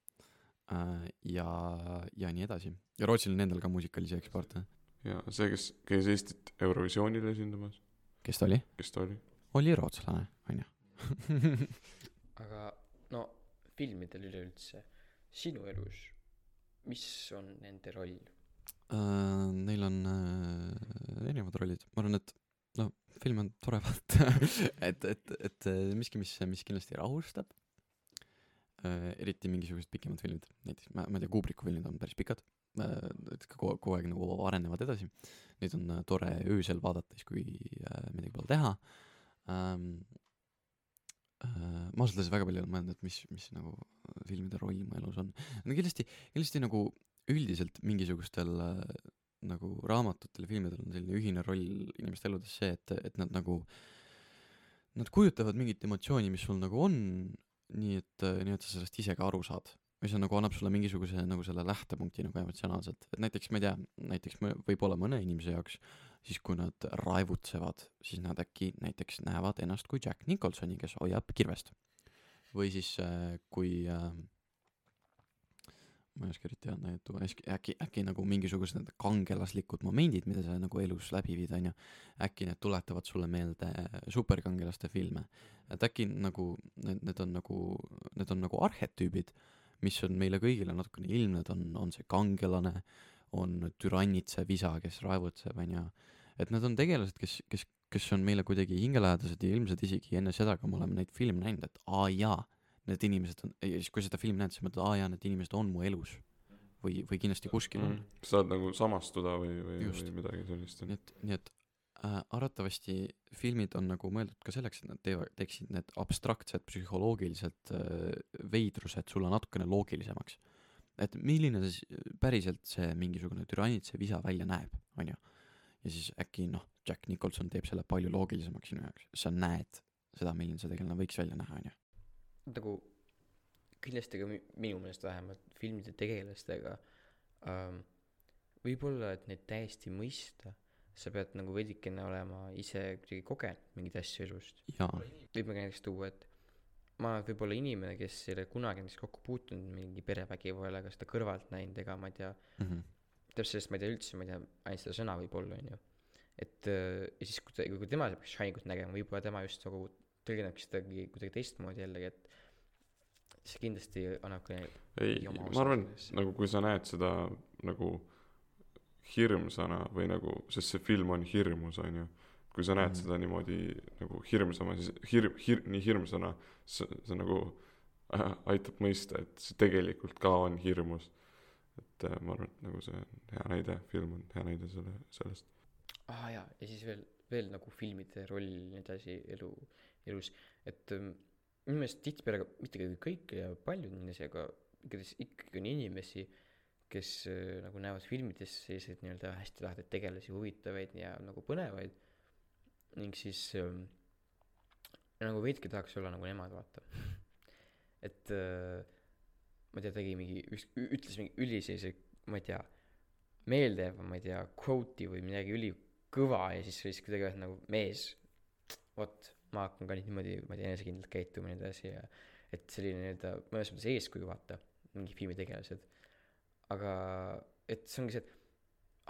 ja, ja nii edasi. ja Rootsil on endal ka muusikalisi eksporte. ja see kes käis Eestit Eurovisioonil esindamas kes ta oli? kes ta oli oli rootslane, onju. aga no filmidel üleüldse sinu elus mis on nende roll Uh, neil on uh, erinevad rollid, ma arvan, et noh, film on tore vaadata et, et, et äh, miski, mis, mis kindlasti rahustab uh,. Eriti mingisugused pikemad filmid, näiteks ma, ma ei tea, Kubricku filmid on päris pikad et kogu, kogu aeg nagu arenevad edasi. Neid on uh, tore öösel vaadata siis, kui midagi pole teha um,. Uh, ma ausalt öeldes väga palju olen mõelnud, et mis, mis nagu filmide roll mu elus on. no kindlasti, kindlasti nagu üldiselt mingisugustel äh, nagu raamatutel ja filmidel on selline ühine roll inimeste eludes see, et, et nad nagu, nad kujutavad mingit emotsiooni, mis sul nagu on, nii et, nii et sa sellest ise ka aru saad. või see nagu annab sulle mingisuguse nagu selle lähtepunkti nagu emotsionaalselt, et näiteks ma ei tea, näiteks võib-olla mõne inimese jaoks siis kui nad raevutsevad, siis nad äkki näiteks näevad ennast kui Jack Nicholsoni, kes hoiab kirvest. või siis äh, kui äh, ma ei oska eriti head näidet tuua, äkki, äkki, nagu mingisugused need kangelaslikud momendid, mida sa nagu elus läbi viid, on ju, äkki need tuletavad sulle meelde superkangelaste filme. et äkki nagu need, need on nagu, need on nagu arhetüübid, mis on meile kõigile natukene ilmned, on, on see kangelane, on türannitsev isa, kes raevutseb, on ju, et need on tegelased, kes, kes, kes on meile kuidagi hingelähedased ja ilmselt isegi enne seda, kui me oleme neid filme näinud, et aa jaa, need inimesed on, ja siis kui seda filmi näed, siis mõtled, aa jaa, need inimesed on mu elus. või, või kindlasti kuskil on mm.. saad nagu samastuda või, või, või midagi sellist, nii et, nii et äh, arvatavasti filmid on nagu mõeldud ka selleks, et nad teevad, teeksid need abstraktsed psühholoogilised äh, veidrused sulle natukene loogilisemaks. et milline siis päriselt see mingisugune türannitsev isa välja näeb, on ju. ja siis äkki noh, Jack Nicholson teeb selle palju loogilisemaks sinu jaoks, sa näed seda, milline see tegelane võiks välja näha, on ju. Nagu kindlasti ka mi- minu meelest vähemalt filmide tegelastega ähm, võib-olla et neid täiesti mõista sa pead nagu veidikene olema ise kuidagi kogenud mingeid asju elust. Võime ka näiteks tuua et ma olen võib-olla inimene kes ei ole kunagi näiteks kokku puutunud mingi perevägivallaga seda kõrvalt näinud ega ma ei tea Mhm. täpselt sellest ma ei tea üldse ma ei tea ainult seda sõna võib-olla onju et äh, ja siis kui ta kui tema peaks Shiningut nägema võib-olla tema just nagu tõlgendabki seda kuidagi teistmoodi jällegi et see kindlasti annab ka ei ma arvan, nagu kui sa näed seda nagu hirmsana või nagu, sest see film on hirmus, on ju. kui sa näed Mhm. seda niimoodi nagu hirmsama, siis hirm, hir-, nii hirmsana, see, see nagu äh, aitab mõista, et see tegelikult ka on hirmus. et äh, ma arvan, et nagu see on hea näide, film on hea näide selle, sellest. aa ah, jaa ja siis veel veel nagu filmide roll ja nii edasi elu elus et ähm, minu meelest tihtipeale mitte kõik ja paljud inimesi aga igatahes ikkagi on inimesi kes äh, nagu näevad filmides selliseid nii-öelda hästi lahedaid tegelasi huvitavaid ja nagu põnevaid. Ning siis ähm, nagu veidike tahaks olla nagu nemad vaata. Et äh, ma ei tea tegi mingi ütles mingi üli sellise ma ei tea meeldejääva ma ei tea quote'i või midagi ülikõva ja siis siis kuidagi öeldi nagu mees vot ma hakkan ka nüüd niimoodi ma ei tea enesekindlalt käituma ja nii edasi ja et selline nii-öelda mõnes mõttes eeskuju vaata mingi filmitegelased. Aga et see ongi see et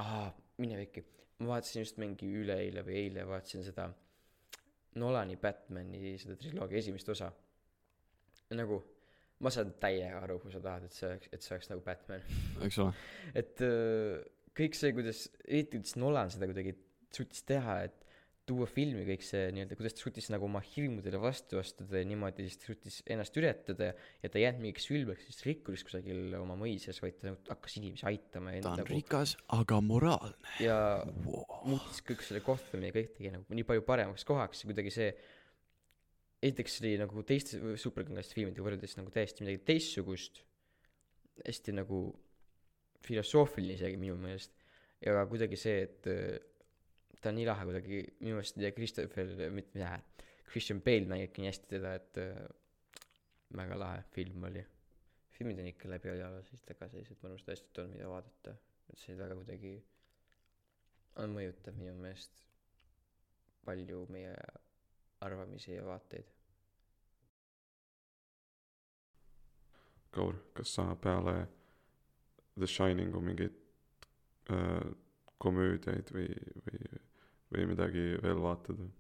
aa mineviki ma vaatasin just mingi üleeile või eile vaatasin seda Nolani Batman'i seda triloogia esimest osa. Nagu ma saan täiega aru kui sa tahad et see oleks et see oleks nagu Batman. Eks ole. et äh, kõik see kuidas eriti kuidas Nolan seda kuidagi suutis teha et tuua filmi kõik see nii-öelda kuidas ta suutis nagu oma hirmudele vastu astuda ja niimoodi siis ta suutis ennast ületada ja ta ei jäänud mingiks ülbeks siis rikkuris kusagil oma mõisas vaid ta nagu hakkas inimesi aitama ta on nagu rikas, aga moraalne ja wow.. muutis kõik selle Gothami ja kõik tegi nagu nii palju paremaks kohaks ja kuidagi see esiteks oli nagu teiste superkangelaste filmidega võrreldes nagu täiesti midagi teistsugust hästi nagu filosoofiline isegi minu meelest ja kuidagi see et ta on nii lahe kuidagi minu meelest ja Christopher mitte mida Christian Bale mängibki nii hästi teda et äh, väga lahe film oli. Filmid on ikka läbi ajaloo sellised väga sellised mõnusad asjad on mida vaadata. Et see väga kuidagi on mõjutab minu meelest palju meie arvamisi ja vaateid. Kaur, kas sa peale The Shiningu mingeid äh, komöödiaid või, või, või midagi veel vaatad või?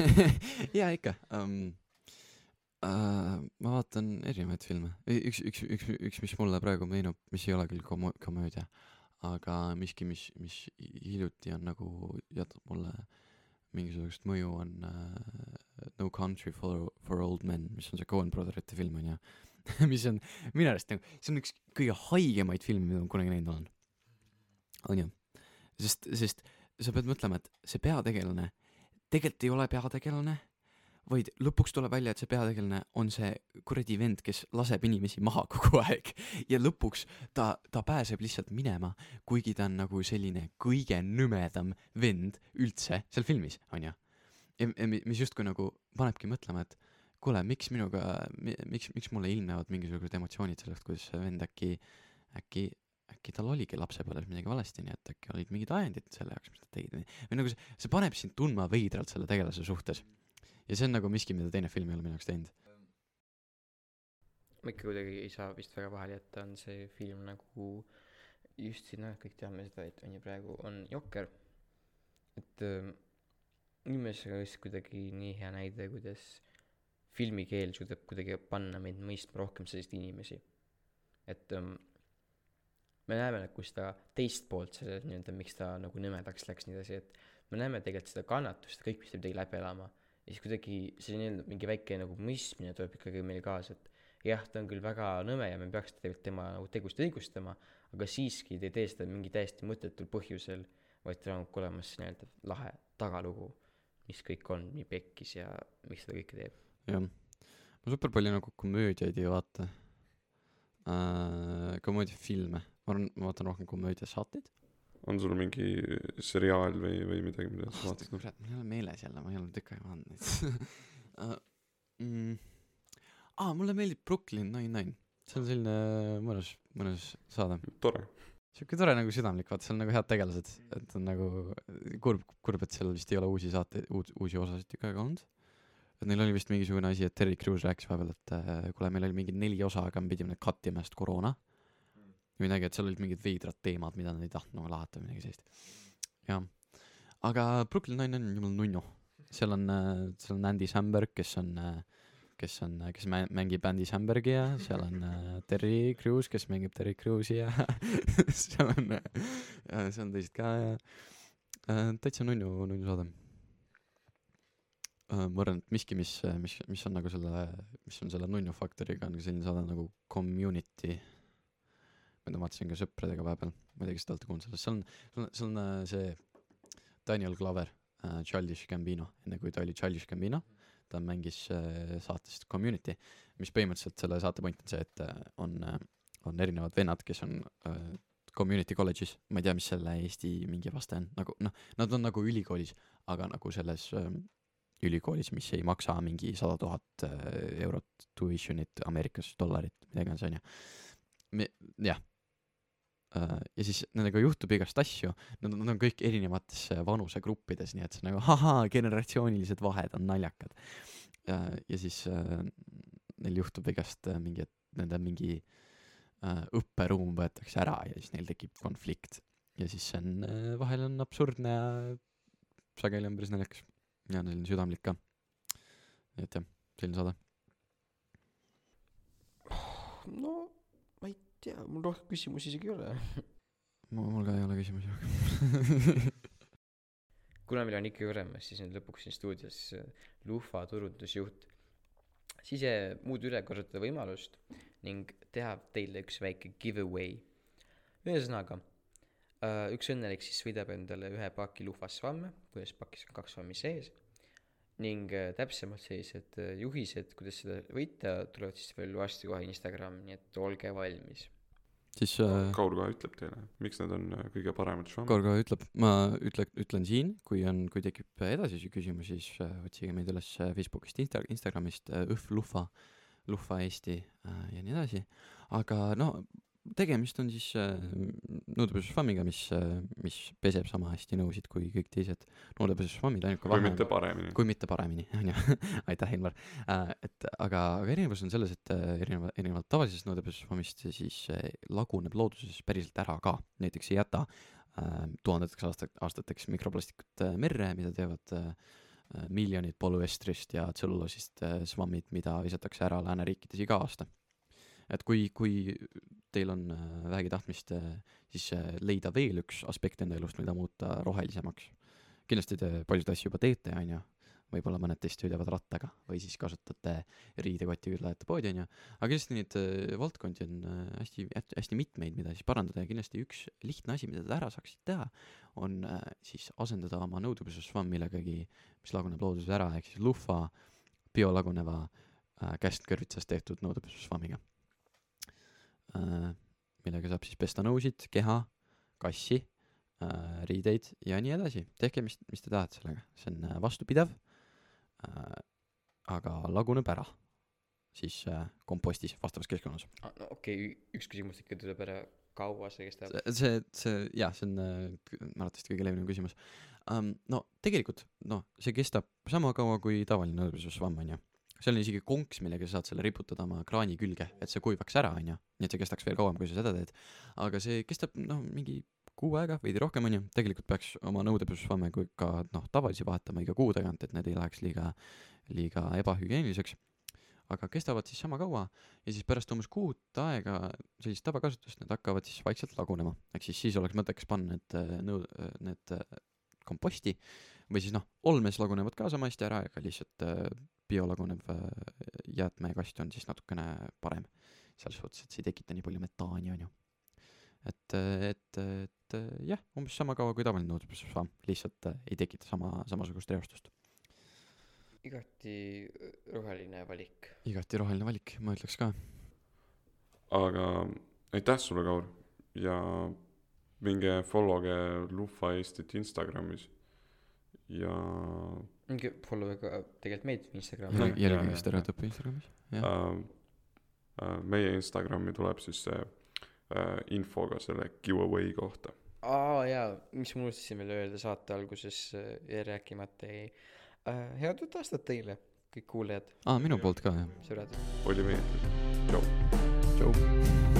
jaa ikka um,. Uh, ma vaatan erinevaid filme, üks, üks, üks, üks, mis mulle praegu meenub, mis ei ole küll komo-, komöödia, aga miski, mis, mis hiljuti on nagu jätnud mulle mingisugust mõju, on uh, No Country for, for Old Men, mis on see Coen Brotherite film on ju, mis on minu arust nagu, see on üks kõige haigemaid filme, mida ma kunagi näinud olen. on ju, sest, sest sa pead mõtlema, et see peategelane tegelikult ei ole peategelane, vaid lõpuks tuleb välja, et see peategelane on see kuradi vend, kes laseb inimesi maha kogu aeg ja lõpuks ta, ta pääseb lihtsalt minema, kuigi ta on nagu selline kõige nõmedam vend üldse seal filmis, onju. mis justkui nagu panebki mõtlema, et kuule, miks minuga, miks, miks mulle ilmnevad mingisugused emotsioonid sellest, kuidas see vend äkki, äkki, äkki tal oligi lapsepõlves midagi valesti, nii et äkki olid mingid ajendid selle jaoks, mis ta tegi või, nagu see, see paneb sind tundma veidralt selle tegelase suhtes. ja see on nagu miski, mida teine film ei ole minu jaoks teinud. ma ikka kuidagi ei saa vist väga vahele jätta, on see film nagu just siin noh, kõik teame seda, et on ju praegu on Jokker. et ähm, minu meelest see on just kuidagi nii hea näide, kuidas filmikeel suudab kuidagi panna meid mõistma rohkem selliseid inimesi. et ähm, me näeme nagu seda teist poolt selles nii-öelda, miks ta nagu nõmedaks läks nii edasi, et me näeme tegelikult seda kannatust, kõik, mis ta pidi läbi elama. ja siis kuidagi see nii-öelda mingi väike nagu mõistmine tuleb ikkagi meile kaasa, et jah, ta on küll väga nõme ja me peaks tegelikult tema nagu tegust õigustama, aga siiski ta ei tee seda mingi täiesti mõttetul põhjusel, vaid tal on olemas see nii-öelda lahe tagalugu, mis kõik on nii pekkis ja miks ta kõike teeb. jah, ma super palju nagu komöödiaid ei vaata äh,. komöödiafilme, ma arvan, ma vaatan rohkem komöödiasaateid. on sul mingi seriaal või, või midagi, mida sa vaatad? kurat, mul ei ole meeles jälle, ma ei ole tükk aega neid uh,. Mm, aa, mulle meeldib Brooklyn Nine-Nine, see on selline mõnus, mõnus saade. tore. sihuke tore nagu südamlik, vaata seal on nagu head tegelased, et on nagu kurb, kurb, et seal vist ei ole uusi saateid, uut, uusi osasid tükk aega olnud. et neil oli vist mingisugune asi, et Terry Crews rääkis vahepeal, et äh, kuule, meil oli mingi neli osa, aga me pidime need cut ima, sest koroona. Või midagi, et seal olid mingid veidrad teemad, mida nad ei tahtnud nagu lahata või midagi sellist. jah, aga Brooklyn Nine-Nine on jumala nunnu. seal on, seal on Andy Samberg, kes on, kes on, kes mä- mängib Andy Sambergi ja seal on äh, Terry Crews, kes mängib Terry Crews'i ja seal on, seal on teised ka ja äh, täitsa nunnu, nunnu saade äh,. ma arvan, et miski, mis, mis, mis on nagu selle, mis on selle nunnu faktoriga, on ka selline saade nagu Community. Ma vaatasin ka sõpradega vahepeal, ma ei tea, kas te olete kuulnud sellest, seal on, seal on, seal on äh, see Daniel Glover äh,, Childish Gambino, enne kui ta oli Childish Gambino, ta mängis äh, saates Community, mis põhimõtteliselt selle saate point on see, et äh, on äh,, on erinevad vennad, kes on äh, community college'is, ma ei tea, mis selle Eesti mingi vaste on, nagu noh, nad on nagu ülikoolis, aga nagu selles ähm, ülikoolis, mis ei maksa mingi sada tuhat äh, eurot tuition'it Ameerikas, dollarit, mida iganes, onju. me, jah. Ja siis nendega juhtub igast asju, nad, nad on kõik erinevates äh, vanusegruppides, nii et see nagu ahaa, generatsioonilised vahed on naljakad. ja siis äh, neil juhtub igast äh, mingi, et nende mingi äh, õpperuum võetakse ära ja siis neil tekib konflikt. ja siis see on äh,, vahel on absurdne ja sageli on päris naljakas. ja selline südamlik ka. nii et jah, selline saade. no ma ei tea, mul rohkem küsimusi isegi ei ole. mul ka ei ole küsimusi rohkem. kuna meil on ikkagi olemas siis nüüd lõpuks siin stuudios äh, Luhva turundusjuht, siis äh, muud üle kasutada võimalust ning teha teile üks väike giveaway. ühesõnaga, üks õnnelik siis võidab endale ühe paki Luhva svamme, kuidas pakis on kaks svammi sees ning äh, täpsemalt sellised äh, juhised, kuidas seda võita, tulevad siis veel varsti kohe Instagrami, nii et olge valmis. siis äh, Kaur kohe ütleb teile, miks need on äh, kõige paremad švammid. Kaur kohe ütleb, ma ütle, ütlen siin, kui on, kui tekib edasisi küsimusi, siis äh, otsige meid üles Facebookist, Insta-, Instagramist äh,, Õhv Luhva, Luhva Eesti äh, ja nii edasi. aga no tegemist on siis äh, nõudepesušvammiga, mis äh,, mis peseb sama hästi nõusid kui kõik teised nõudepesušvammid, ainuke kui vahe mitte paremini. kui mitte paremini, onju. aitäh, Ilmar äh,. et aga, aga erinevus on selles, et erineva, erinevalt tavalisest nõudepesušvammist siis äh, laguneb looduses päriselt ära ka, näiteks ei jäta tuhandeteks aastat-, aastateks mikroplastikut merre, mida teevad miljonid polüestrist ja tselluloosist švammid, mida visatakse ära lääneriikides iga aasta. Et kui, kui teil on äh, vähegi tahtmist äh, siis äh, leida veel üks aspekt enda elust, mida muuta rohelisemaks, kindlasti te paljusid asju juba teete, onju, võib-olla mõned teist sõidavad rattaga või siis kasutate riidekoti küll lähete poodi, onju, aga kindlasti neid valdkondi on hästi, hästi mitmeid, mida siis parandada. Ja kindlasti üks lihtne asi, mida te ära saaksite teha, on siis asendada oma nõudepesusvamm millegagi, mis laguneb looduses ära, ehk siis luhva biolaguneva käskkõrvitsast tehtud nõudepesusvammiga millega saab siis pesta nõusid, keha, kassi äh,, riideid ja nii edasi. tehke, mis, mis te tahate sellega, see on äh, vastupidav äh,, aga laguneb ära siis äh, kompostis vastavas keskkonnas. Ah, no okei okay,, üks küsimus ikka tuleb ära, kaua see kestab? see, see, jah, see on äh, k- arvatavasti kõige levinum küsimus um,. no tegelikult noh, see kestab sama kaua kui tavaline nõudepesusvamm onju. Seal on isegi konks, millega sa saad selle riputada oma kraani külge, et see kuivaks ära onju, nii et see kestaks veel kauem, kui sa seda teed. aga see kestab noh, mingi kuu aega, veidi rohkem onju, tegelikult peaks oma nõudepesusvamme kui ka noh, tavalisi vahetama iga kuu tagant, et need ei läheks liiga, liiga ebahügieeniliseks. aga kestavad siis sama kaua ja siis pärast umbes kuut aega sellist tavakasutust need hakkavad siis vaikselt lagunema, ehk siis siis oleks mõttekas panna need äh, nõu-, need äh, komposti või siis noh, olmes lagunevad ka sama hästi ära, aga lihtsalt äh, biolagunev äh, jäätmekast on siis natukene parem. selles suhtes, et see ei tekita nii palju metaani, onju. et, et, et äh, jah, umbes sama kaua kui tavaline nõudlusvamm, lihtsalt äh, ei tekita sama, samasugust reostust. igati roheline valik. igati roheline valik, ma ütleks ka. aga aitäh sulle, Kaur, ja minge follow'ge Lufa Eestit Instagramis ja follow ka tegelikult meid Instagrami Jah,. jälgige Stereotüüpi Instagramis, jah. äh, äh, meie Instagrami tuleb siis see äh, info ka selle giveaway kohta. aa jaa, mis ma unustasin veel öelda saate alguses äh, jäi rääkimata jäi äh,. head uut aastat teile, kõik kuulajad, aa, minu poolt ka, jah. sõbrad. oli meeldiv, tšau. tšau.